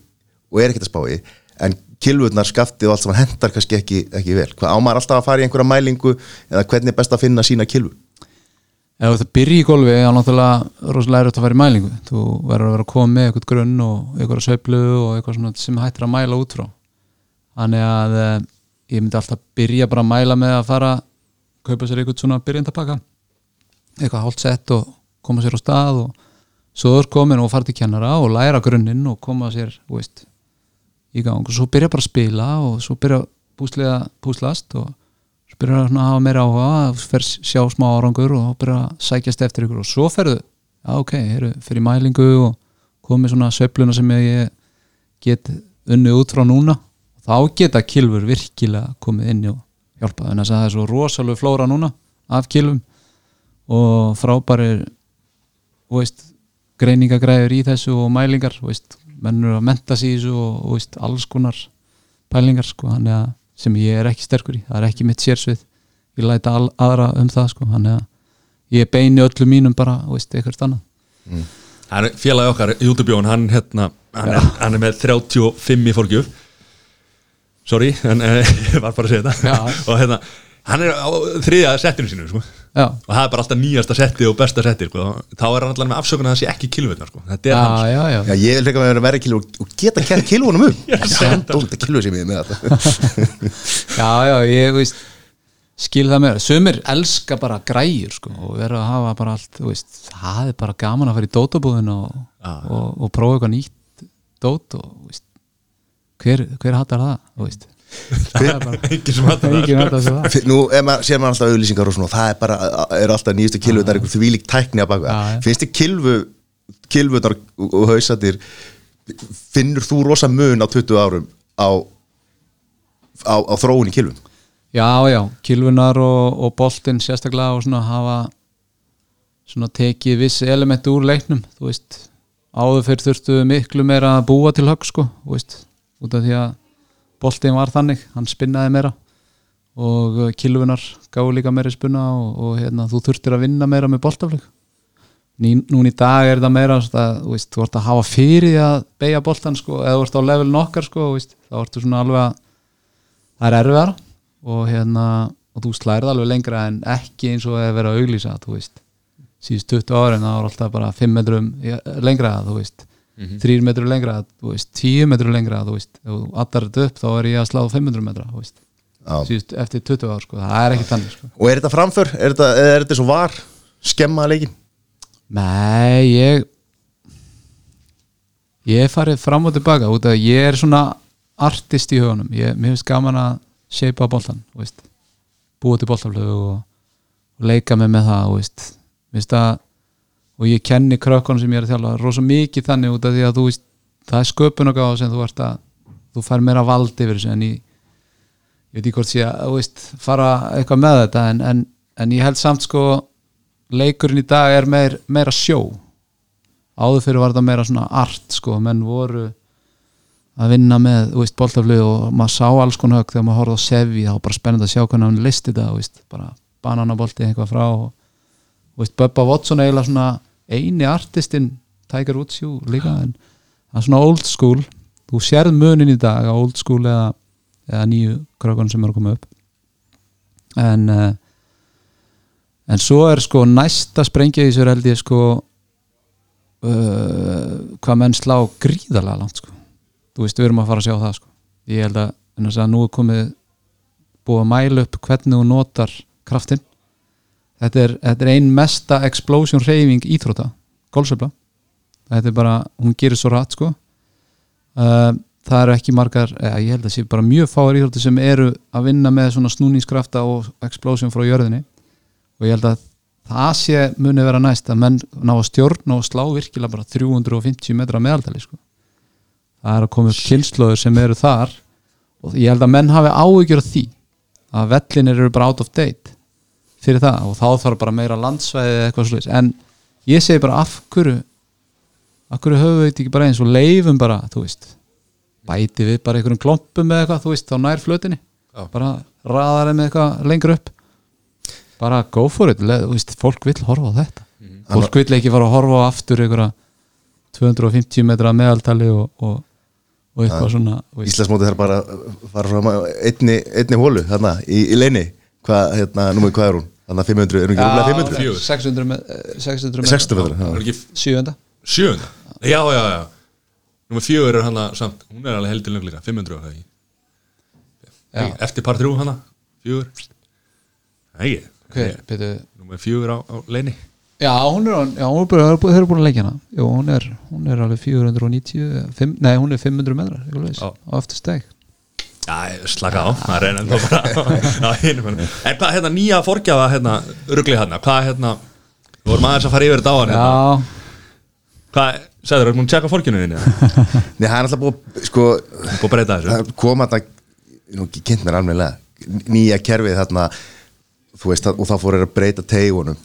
og er ekkert að spá í en kilvurnar skaftið og allt saman hendar kannski ekki, ekki vel. Hvað ámar alltaf að fara í einhverja mælingu eða hvernig er best að finna sína kilvur ef þetta byrja í golfi þá náttúrulega rosalega er þetta að fara í mælingu. Þú verður að vera að koma með eitthvað grunn og eitthvað sveiflu og eitthvað sem hættir að mæla út frá. Þannig að eh, ég myndi alltaf byrja bara að mæla með að fara kaupa sér eitthvað svona byrjandapakka eitthvað hálft sett og koma sér á stað og svo þú er komin og fara til kennara og læra grunninn og koma sér veist, í gang. Og svo byrja bara að spila og svo byrja púslega púslast og svo byrja að hafa meira áhuga að fer sjá smá árangur og byrja að sækjast eftir ykkur. Og svo ferðu. Já ok, heru, fyrir mælingu og komið svona sveifluna sem ég get unnið út frá núna. Þá geta kilfur virkilega komið inn og hjálpa þannig að það er svo rosalega flóra núna af kilfum og frábærir og veist, greiningagræður í þessu og mælingar veist, mennur að menta sig í þessu og, og veist, alls konar pælingar sko, að sem ég er ekki sterkur í, það er ekki mitt sérsvið. Ég læta al, aðra um það sko, að ég beini öllu mínum bara, eitthvað annað. Er félagi okkar, YouTube-jón, hann, hérna, hann, er, hann er með 35 í fórgjöf Sorry, en eh, ég var bara að segja þetta. Og hérna, hann er á þriðja settinu sínu sko. Já, og það er bara alltaf nýjasta setti og besta setti sko. þá er hann alltaf með afsökun að það sé ekki kilvurnar sko. þetta er já, hans. já, já. Já, ég vil með að vera kilur og, og geta kært kilvunum um. Dólta kilur sem ég er með þetta. Já, já, ég veist skil það mér, sumir elska bara græjur sko, og vera að hafa bara allt veist, það er bara gaman að fara í dótabúðin og, og, og prófa eitthvað nýtt dót og veist, hver, hver hattar það veist það er bara það. Fyr- Nú er maður, sér maður alltaf auðlýsingar og svona og það er bara, er alltaf nýjastu kilvu það er einhver þvílík tækni að baka. Finnst þið kilvu, kilvunar og, hausatir finnur þú rosa mun á 20 árum á, á, á þróun í kilvum Já, já, kilvunar og, og boltinn sérstaklega og svona hafa svona tekið viss elementi úr leiknum, þú veist. Áður fyrir þurftu miklu meira að búa til högg sko, þú veist. Út af því að boltinn var þannig hann spinnaði meira og uh, kilvunar gáðu líka meira spunna og, og hérna, þú þurftir að vinna meira með boltaflug. Ný, núna í dag er þetta meira að, þú, veist, þú ert að hafa fyrir því að beigja boltan sko, eða þú ert á levelin okkar sko, þá ertu svona alveg að það er erfiðara og hérna og þú slærið alveg lengra en ekki eins og að vera veist, síðust 20 árin það var alltaf bara 5 metrum lengra þú veist, 3 metrum lengra þú veist, 10 metrum lengra þú veist, þú allar þetta upp þá er ég að slá 500 metra þú veist, síðust eftir 20 ár sko, það er ekki þannig sko. Og er þetta framför, er þetta, er þetta svo var? Skemma leikin Nei, ég ég farið fram og tilbaka út af að ég er svona artist í hugunum, ég, mér finnst gaman að þú veist búa til boltaflögu og, og leika mig með það, Mér finnst að, og ég kenni krökkunum sem ég er að þjálfa, rosa mikið þannig út af því að þú veist, það er sköpun og gáð sem þú ert að, þú fær meira vald yfir þessu en ég ég veit ekki hvort sé að, veist, fara eitthvað með þetta en, en, en ég held samt sko leikurinn í dag er meir, meira sjó. Áður fyrir var þetta meira svona art sko, menn voru að vinna með, boltaflug og maður sá alls konar högg þegar maður horfði á Sevi þá var bara spennandi að sjá hvernig hann listi þú veist, bara bananabolti eitthvað frá og veist, Bubba Watson eiginlega svona eini artistinn Tiger Woods jú líka en það er svona old school. Þú sérð munin í dag á old school eða, eða nýju krökkunum sem eru að koma upp. En uh, en svo er sko næsta sprengja í sér held ég sko uh, hvað menn slá gríðarlega langt sko. Þú veist við erum að fara að sjá það sko. Ég held að, að nú er komið búið að mæla upp hvernig þú notar kraftin þetta er, þetta er ein mesta explosion reyfing íþróta, golfsöfla þetta er bara, hún gerir svo rætt sko. Uh, það eru ekki margar, eða, ég held að sé bara mjög fáar íþrótti sem eru að vinna með svona snúningskrafta og explosion frá jörðinni. Og ég held að það sé muni vera næst að menn ná að stjórna og slá virkilega bara 350 metra meðaldali sko. það er að koma upp kynnslóður sem eru þar. Og ég held að menn hafi áhyggjur af því að vellinir eru bara out of date fyrir það og þá þarf bara meira landsvæði eða eitthvað slúðis en ég segi bara af hverju af hverju höfum við ekki bara eins og leifum bara, þú veist bæti við bara einhverjum klompum eða eitthvað, þú veist, þá nær flötinni. Já. bara raðar þeim eitthvað lengur upp. Bara go for it, le- þú veist, fólk vill horfa á þetta. Fólk vill ekki fara að horfa á aftur einhverja 250 metra meðaltali og, og, og eitthvað svona. Íslandsmóti þarf bara að fara fram einni, einni hólu þarna í, í leini hvað, hérna, númer hvað er hún? Þannig að 500, er hún ekki rúmlega 500? fjögur. 600 með, eh, 600 með 600 metra, Það? Já. er ekki sjöunda. Sjöunda? Já, já, já Númer fjögur er hana samt Hún er alveg heldur lög líka 500 það ekki? Eftir par þrjú hana Fjögur. Það ekki hver, byrju. Númer fjögur á, á leini Já, hún er, já, hún er þeir eru búin að leggja hana. Jú, hún er, hún er alveg 490 fimm, Nei, hún er 500 metrar eitthvað leis, Já. á eftir steg Já, slaka á Það er ennþá bara á hinum önum. En hvað hérna nýja forgjafa hérna Ruglið hérna Hvað hérna Við vorum aðeins að fara yfir þetta á hann hérna. Já, Hvað, sagður, erum við að tjekka forginu þinni? Nei, það er alltaf búið, sko, Búið að breyta þessu það kom að það, nú kynnt mér alveglega, nýja kerfið þarna, þú veist, og þá fór þeir að breyta teigunum,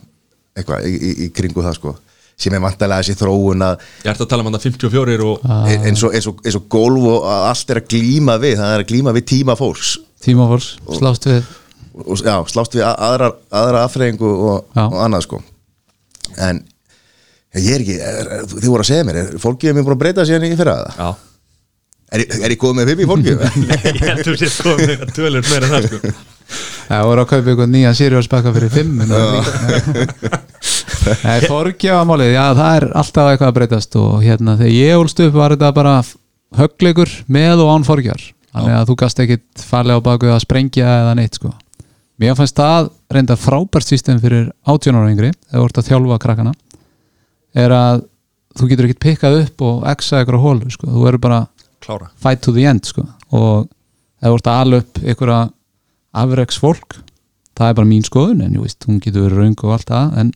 eitthvað, í, í, í kringu það, sko, sem er vantarlega þessi þróun að, Ég ert að tala um þetta 54 og eins og, eins og, eins og golf og að allt er að glíma við, það er að glíma við tíma fólks, tímafórs, slást við og já, slást við aðra, aðra afþreyingu og, Já. og annað, sko, en, ég er ekki, er, er, þið voru að segja mér, er fólkið er mér búin að breyta síðan í fyrra það? Já Er, ég- er ég komið með fimm í fólkið? Nei, ég heldur sér komið að tölur meira það sko Það voru að kaupa ykkur nýja Sirius bakka fyrir 5 Nei, forgjáðamálið, já það er alltaf eitthvað að breytast og hérna þegar ég ólst upp var þetta bara höggleikur með og án forgjár þannig að þú gast ekkit farlega á baku að sprengja eða neitt sko. Mér fannst það reynda frábært system fyrir 18 ára yngri þegar þú ert að þjálfa krakkana er að þú getur ekkit pikkað upp og exa ykkur á hólu sko, þú verður bara Klára. fight to the end sko. og ef þú ert að ala upp ykkur afreks fólk það er bara mín skoðun en ég veist, hún getur verið raung og allt það en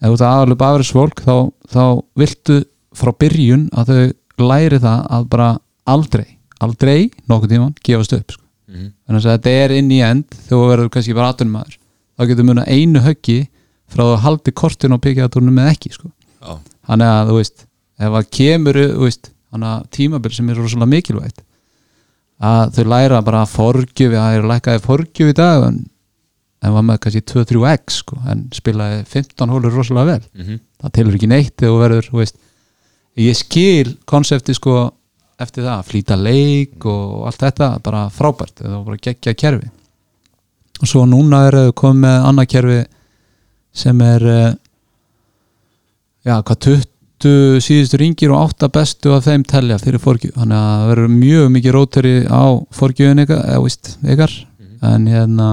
ef þú ert að ala upp afreks fólk þá, þá viltu frá byrjun að þau læri það að bara aldrei, aldrei nokkuð tíman gefast upp sko. Mhm. þannig að þetta er inn í end þegar þú verður kannski bara atunum maður þá getur muna einu höggi frá að haldi kortin og pikið að turnum með ekki sko. Þannig að þú veist ef að kemur veist, tímabil sem er rosalega mikilvægt að þau læra bara að forgjöfi að það er lækkaði forgjöfi í dag en, en var með kannski 2-3x sko, en spilaði 15 hólur rosalega vel. Mhm. það telur ekki neitt þú verður veist, ég skil konsepti sko eftir það, flýta leik og allt þetta, bara frábært það var bara geggja kerfi. Og svo núna er þau komið með annað kerfi sem er eh, já, hvað 20 síðustu ringir og 8 bestu af þeim telja fyrir forgjöf. Þannig að það verður mjög mikið róteri á forgjöfin ykkar, eða víst, ykkar. En hérna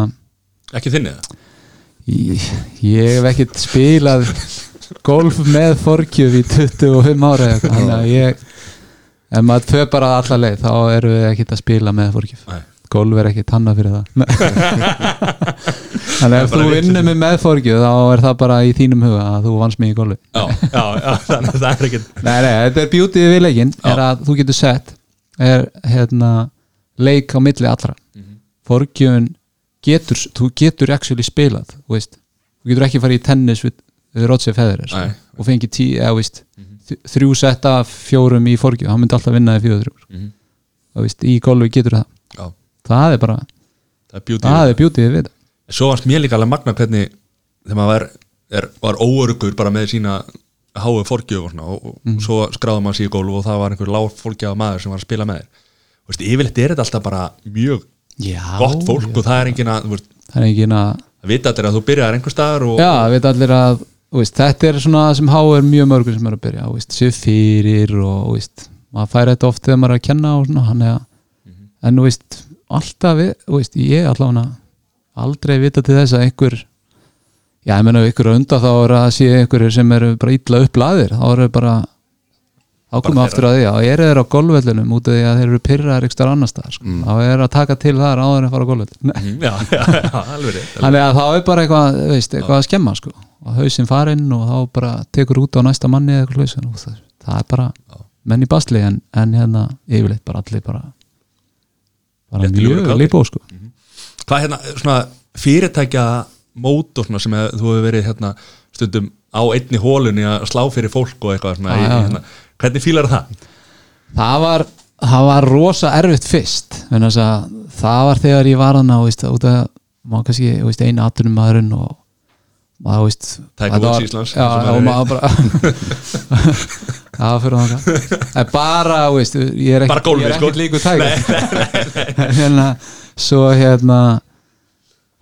ekki þinni það ég, ég hef ekkert spilað golf með forgjöf í 25 ára þannig að ég ef maður þau bara alla leið þá erum við ekkert að spila með forgjöf. Golf er ekkert hannað fyrir það. Þannig að ef þú rétt vinnur mig með forgjöf þá er það bara í þínum huga að þú vannst mig í golfi. Já, já, já, þannig að það er ekki Nei, nei, þetta er beautyð við leikinn er að þú getur sett er hérna leik á milli allra. Mhm. forgjöfun getur, þú getur actually spilað, þú veist. Þú getur ekki farið í tennis við, við Roger Federer sko, og fengið tí, eða veist þ- þrjú sett af fjórum í forgjöf hann myndi alltaf vinna í fjóður þrjú. Mhm. þú veist, í golfi getur það. Já, það er bara, það er er beautyð við Svo varst mér líka alveg magna hvernig þegar maður var, er, var óörugur bara með sína háu forgjöf og, svona, og, og Mhm. svo skráði maður sér í gólf og það var einhver lág fólkjaða maður sem var að spila með þér. Þú veist, yfirleitt er þetta alltaf bara mjög já, gott fólk og það er engin að veist, það er ekki að vita allir að þú byrjar einhver staðar og, Já, veit allir að veist, þetta er svona sem háir mjög mörgur sem er að byrja, séu fyrir og maður fær þetta oft þegar maður er að kenna svona, hann er að en þú veist, alltaf veist, ég allavega aldrei vita til þess að einhver já, ég menna ykkur að unda þá er að sé einhverjir sem eru bara illa upplaðir þá eru bara þeirra. aftur að því, já, eru þeir á golfvellunum út af því að þeir eru pyrraðar starf annar staðar, sko. þá er að taka til þar áður en fara á alveg rétt Þannig að þá er bara eitthvað, veist, eitthvað að skemma sko. og hausinn farinn og þá bara tekur út á næsta manni eða eitthvað og það, er bara menn í basli en, en hérna yfirleitt bara allir bara bara mjög líbó sko. Hvað hérna, svona fyrirtækja mót og svona sem að þú hefur verið hérna stundum á einni hólunni að slá fyrir fólk og eitthvað svona, Já, í, já. hérna, hvernig fílar það? það var það var rosa erfitt fyrst það var þegar ég var hana út að maður kannski einu atunum maðurinn og maður veist Woods var- Íslands, já, og maður bara það var fyrir það bara, veist, ég er ekkert er sko. líku en hérna svo hérna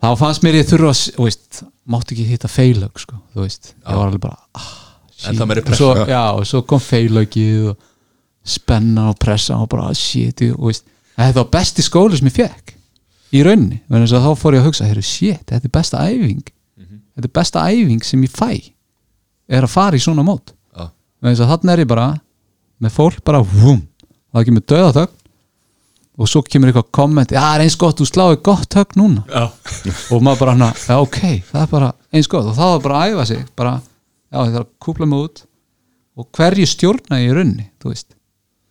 þá fannst mér ég þurfa að veist, mátti ekki hitta feilög sko, þú veist, ég var alveg bara ah, shit. Ennþá meiri Og svo, já, og svo kom feilögið og spenna og pressa og bara ah, shit, þú veist, þetta var besti skóli sem ég fekk í rauninni, þannig að þá fór ég að hugsa heyrðu, shit, þetta er besta æfing. Þetta er besta æfing sem ég fæ er að fara í svona mót. Já, þannig að þarna er ég bara með fólk bara vum, það kemur döðatögn og svo kemur eitthvað komment já, það er eins gott, þú sláði gott högg núna. Já, og maður bara já ok, það er bara eins gott. Og það var bara að æfa sig bara, já ég þarf að kúpla mig út. Og hverju stjórna ég í veist,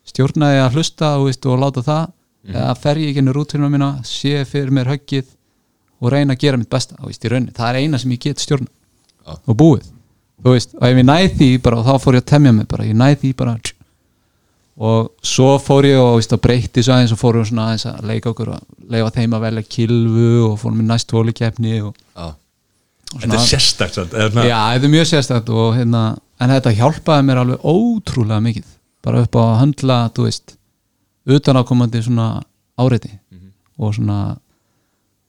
stjórna ég að hlusta veist, og láta það? Eða fer ég ekki inn í rútina mína, sé fyrir mér höggið og reyna að gera mitt besta veist, það er eina sem ég get stjórna Já. og búið, veist. Og ef ég næði því bara, þá fór ég að temja mig bara, ég næði því bara og svo fór ég og, og breytti svo aðeins og svona aðeins að leika okkur og leifa þeim að velja kilvu og fórum í næst tólikefni og, og Þetta er sérstakt svona- Já, þetta er mjög sérstætt og hérna, en þetta hjálpaði mér alveg ótrúlega mikið bara upp á að höndla, þú veist utanakomandi svona áreiti Mhm. og svona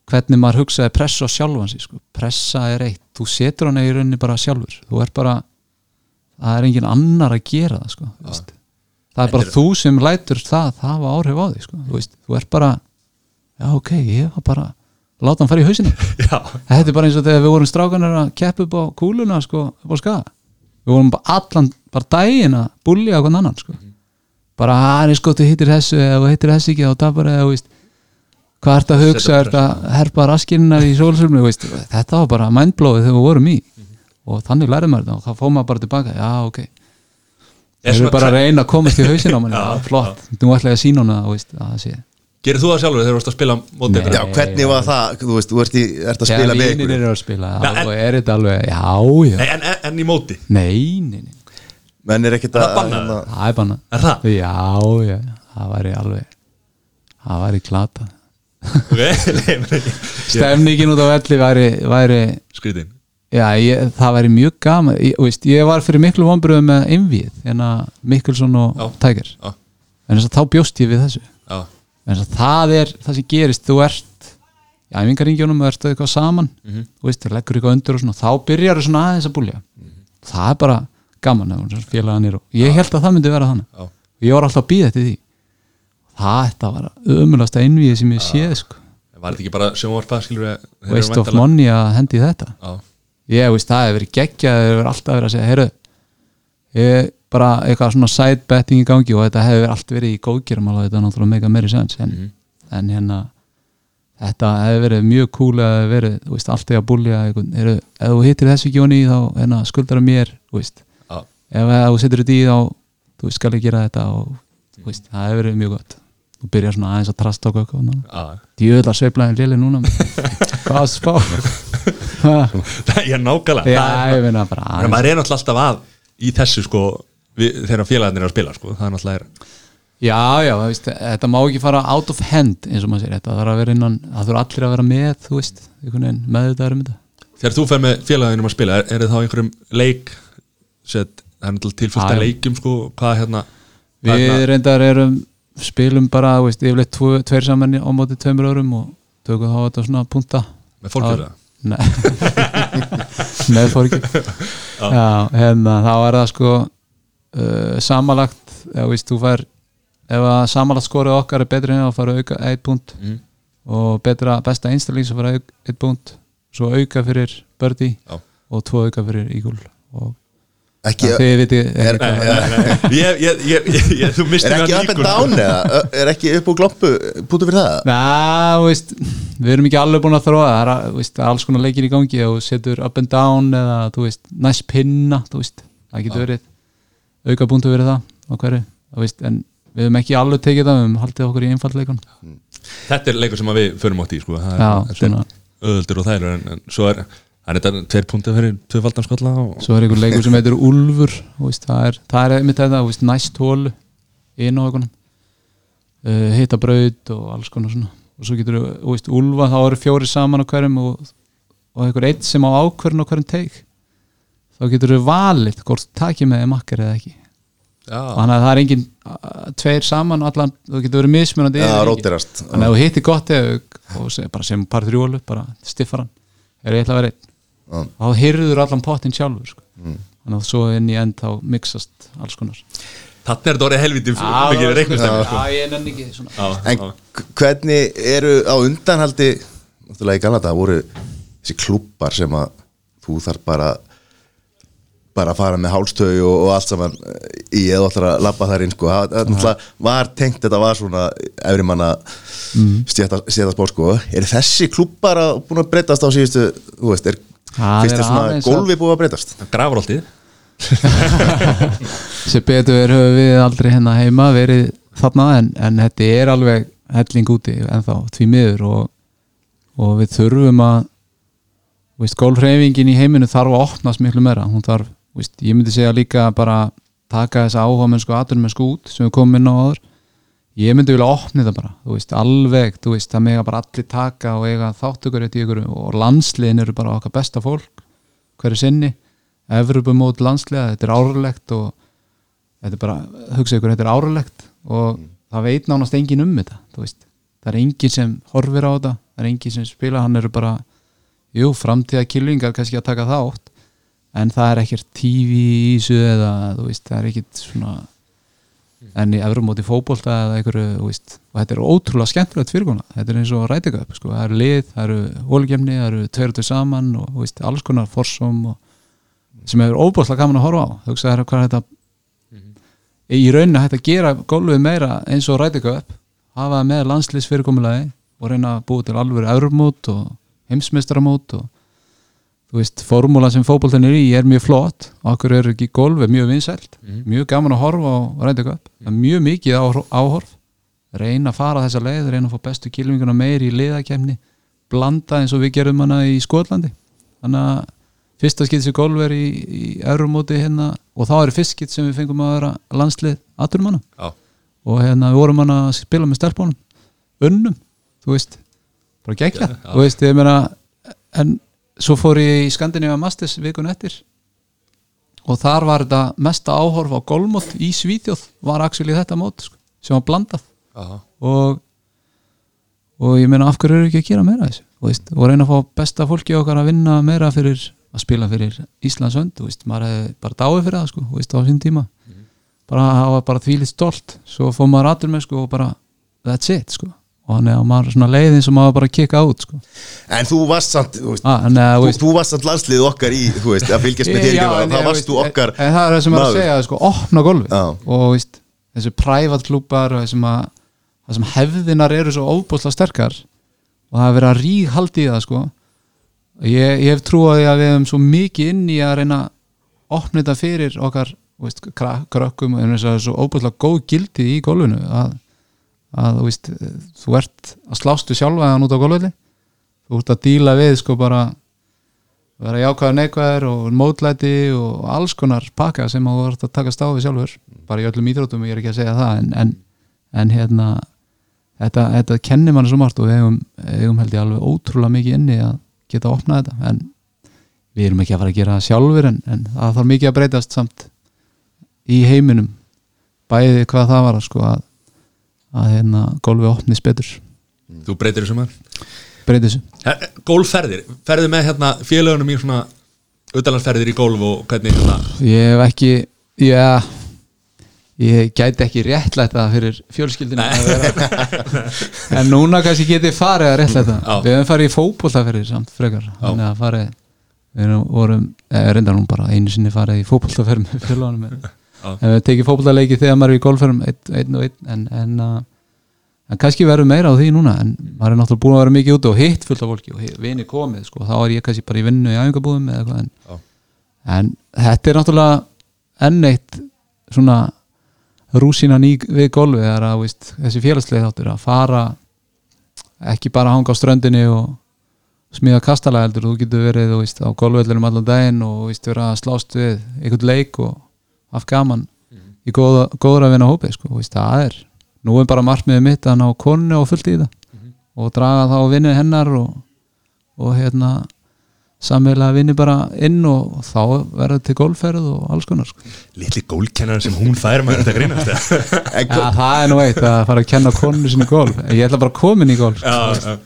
hvernig maður hugsaði pressa á sjálfan sig sko. pressa er eitt, þú setur hana í rauninni bara sjálfur, þú er bara það er engin annar að gera það sko, veist. það er bara þú sem lætur það, það hafa áhrif á því sko, þú veist, þú er bara já ok, ég var bara láta hann fara í hausinu þetta er bara eins og þegar við vorum strákanar að keppa upp á kúluna sko, upp á skaga. Við vorum bara allan, bara daginn að búlja hvern annan sko. bara hann er sko, þú hittir þessu eða hittir þessu ekki þá tapar eða, þú veist hvað ert að hugsa, ert að herpa raskinnar í veist, þetta var bara mindblowið þegar við vorum í. Og þannig lærið maður þetta og þá fór maður bara tilbaka. Já ok, Er þeir eru svona bara að reyna að komast í hausin á manni, flott, þú ætlaði að sína hana þú veist, að það sé gerir þú það sjálfur þegar þú varst að spila mótið? Já, hvernig var það, þú veist, þú ert, í, ert að spila með ykkur. eru að spila, Já, þá en- er þetta alveg já, já, en, en, en í móti? Nei, nei, nei. Menn er ekkit Er að það bannað? hérna, það er bara Er það? já, já, það væri alveg það væri klata Ok, nei, men ekki stemningin út á velli væri, væri Skrítin já, ég, það væri mjög gaman. Ég, veist, ég var fyrir miklu vonbröðum með einvið hérna Mikkelson og Já. Tiger Já, en þess að þá bjóst ég við þessu. Já, en að það er það sem gerist. Þú ert í æfingaringjónum og ert eitthvað saman. Mhm. þú veist, þú leggur eitthvað undir og svona þá byrjar það svona aðeins að búlja. Það er bara gaman og ég held að það myndi vera þannig. Og ég var alltaf að býða eftir því. Þetta var ömulasta innvíði sem ég séð sko. Var þetta ekki bara eru waste of money að hendi í þetta. Já, ég veist það hefur verið geggjað það hefur alltaf verið að segja ég bara eitthvað svona side betting í gangi og þetta hefur allt verið í góðgerum alveg þetta er náttúrulega mega meiri sens en, Mhm. en hérna þetta hefur verið mjög cool að hefur verið, þú veist, alltaf að búlja ef þú hittir þessu honi þá hérna, skuldar að mér, þú veist. Já, ef þú setur þetta í þá þú veist, skal ég gera þetta og þú veist, það hefur verið mjög gott. Þú byrjar svona aðeins að trasta okkur eitthvað já. Djöðla sveiflaðin léli núna. Hvað að spá? Það er nákvæmlega. Er- ég maður er náttúrulega alltaf að í þessu sko við, þegar félagarnir er að spila sko. Það er náttúrulega er, já, já, veist, þetta má ekki fara out of hand eins og maður sér, þetta þarf að vera innan það þurfa allir að vera með, þú veist með þetta um þetta. Þegar þú fer með félagarnir að spila er, er það þá einhverjum leik set, það er náttúrulega já. leikjum sko hvað hérna við hérna- reyndar erum spilum bara, veist, yfirleitt tvo, tveir saman á móti tveimur örum og tökum þá þetta svona punta. Með fólkjöða Nei. Með fórki Já, hérna, þá er það sko uh, samalagt ef veist, þú fær ef að samalagt skorið okkar er betri en þá fara auka 1 punkt mm. og betra besta einstakling sem fara 1 punkt svo auka fyrir birdie Já. og tvo auka fyrir eagle og ekki, ja, þið viti er, er, ég, ég, ég, þú misti er ekki up and down eða? Er ekki upp úr gloppu pútu fyrir það? Þú veist, við erum ekki alveg búin að þróa það. Er veist, alls konar leikir í gangi. Og setur up and down eða, næst pinna þú veist, það getur verið auka búntu verið það á hverju veist, en við höfum ekki alveg tekið það við höfum haldið okkur í einfaldleikun þetta er leikur sem við förum átt í sko. Það Já, er öðuldur og þælur en, en svo er er þetta tveir punktið fyrir tvöfaldan skalla og, svo er einhver leikur sem heitir Úlfur þú veist, það er, það er þetta veist, næst hólu inn á okkur uh, hitta braut og alls konar svona. Og svo getur veist, Úlfa, þá eru fjóri saman á hverjum og, og einhver eitt sem á ákvörn á hverjum teik þá getur þú valið hvort þú takið með þeim makkar eða ekki. Já, þannig að það er engin tveir saman allan, þú getur verið mismunandi Já, þannig að þú hittir gott eða, og sem, bara sem par þrjólu, bara stiffar hann. Er ég ætla að vera einn? Já. þá hyrður allan pottin sjálfur sko. Mm. þannig að svo inn í end þá mixast alls konar. Þarna er þetta orðið helviti mikið reiknustæmi sko. Já, ég nenni ekki svona. Já, En k- hvernig eru á undanhaldi náttúrulega í gamla þetta voru þessi klubbar sem að þú þarf bara bara að fara með hálstöðu og, og allt saman eh, í eða að labba þar inn sko. það var tengt þetta var svona efri manna mm. stéttaspór sko. er þessi klubbar að búin að breytast á síðustu þú veist, er fyrst er svona gólfi búið að breytast grafróltið sem betur er höfum við aldrei hérna heima verið þarna en, en þetta er alveg helling úti ennþá því miður og, og við þurfum að þú veist, gólfreyfingin í heiminu þarf að opnast miklu meira hún þarf, þú veist, ég myndi segja líka bara taka þessa áhuga mennsku aturmennsku út sem við komum inn á áður. Ég myndi vilja opna þetta bara, þú veist, alveg þú veist, það mega bara allir taka og eiga þáttökur í ykkur og landsliðin eru bara okkar besta fólk hverju sinni. Evropumót landsliða, þetta er árlegt og þetta er bara, hugsa ykkur, þetta er árlegt og það veit nánast engin um þetta þú veist, það er engin sem horfir á þetta það er engin sem spila, hann eru bara jú, framtíða kilvingar kannski að taka þátt en það er ekkert TV í þessu eða þú veist, það er ekkert svona en í öðrum móti fótbolta eða einhverju, þú veist, og þetta er ótrúlega skemmtilegt fyrirkona, þetta er eins og upp sko. það eru lið, það eru hólgemni, það eru tveir saman og þú veist, alls konar forsum og sem hefur óbúslega gaman að horfa á. Hugsa þér hvað er þetta í rauninu hægt að gera gólfið meira eins og rætika upp hafa það með landslýs fyrirkomulagi og reyna að búa til alvöru eurumót og heimsmeistaramót og þú veist, formúla sem fótboltin er í er mjög flott, okkur er ekki gólfið mjög vinsælt, mjög gaman að horfa á rætika upp, það er mjög mikið áhor- áhorf, reyna að fara þessa leið reyna að fá bestu kilvinguna meir í liðakemni, blanda eins og við gerum hana í Skotlandi. Þannig að fyrsta skitt sem golf er í, í eurumóti hérna og þá er fyrst skitt sem við fengum að vera landslið aðturum hana Já, og hérna við vorum hana að spila með stelpunum unnum, þú veist bara gegja, þú veist, ég meina en svo fór ég í Skandinavíu Masters vikun eftir. Og þar var þetta mesta áhorf á golfmót í Svíþjóð var actually þetta mót sko, sem var blandað. Og og ég meina af hverju eru ekki að gera meira þessu? Veist, og reyna að fá besta fólki okkar að vinna meira fyrir að spila fyrir Íslands hönd, þú veist, maður hefði bara dáið fyrir það sko, veist, á sín tíma. Bara hafa bara þvílið stolt. Svo fór maður aður með sko og bara that's it sko, og hann er að maður svona leiðin sem maður bara kikka út sko. En þú varst samt, þú veist, ah, uh, þú, þú varst samt landslið okkar í, þú veist, að fylgjast með þér þá varst veist, þú okkar en, en það er það sem er að maður. segja sko, opna golfi Já. og veist, þessu private klúpar og þessum að það sem hefðinar eru svo óbúslega sterkar og það er verið að rík haldi í það sko. Ég, ég hef trúið að við hefum svo mikið inn í að reyna að opna þetta fyrir okkar veist, krökkum að það er svo óbúslega góð gildi í golfinu að, að þú veist, þú ert að slástu sjálfaðan út á golfinu þú ert að díla við sko bara vera jákvæður neikvæður og mótlæti og alls konar pakka sem þú vart að taka stáfi sjálfur. Bara í öllum íþróttum, ég er ekki að segja það en, en, en hérna þetta, þetta kennir manni svo margt og við eigum, eigum held ég alveg ótrúlega mikið inni að geta að opna þetta. En við erum ekki að fara að gera það sjálfur en, en það þarf mikið að breytast samt í heiminum. Bæði hvað það var sko, að, að hérna, golfi opnis betur. Þú breytir þessu maður? Breyti þessu. Gólfferðir, ferðu með hérna félagunum í svona utanlandsferðir í gólf og hvernig hérna? Ég hef ekki Já Ég gæti ekki réttlætt það fyrir fjölskyldinu að vera En núna kannski geti farið að réttlætt Já. það Við hefum farið í fótboltaferðir samt frekar. Þannig að farið Við erum, vorum, eða reyndar nú bara einu sinni farið í fótboltaferð með félagunum Já. En við tekið fótboltaleiki þegar maður er í golfferðum einn, og einn en, en, uh, en kannski verður meira á því núna en maður er náttúrulega búin að vera mikið úti og hitt fullt af fólki og vini komið sko, þá er ég kannski bara í vinnu í æfingabúðum en, en þetta er náttúrulega enn eitt svona rúsínan í við golfi er að veist, þessi félagsleið þáttur að fara ekki bara hanga á ströndinni og smíða kastala heldur, þú getur verið veist, á golfvellinum allan daginn og veist, vera slást við einhvern leik og haft gaman í góða, góðra vinna hópi sko, veist, það er nú er bara markmiðið mitt að ná konu og fullt í það og draga þá vinnið hennar og, og hérna sammeila vinni bara inn og þá verður til golfferð og alls konar sko. litli gólkennar sem hún fær maður þetta grínast ja, það er nú eitt að fara að kenna konu sinni golf ég ætla bara að koma inn í Já,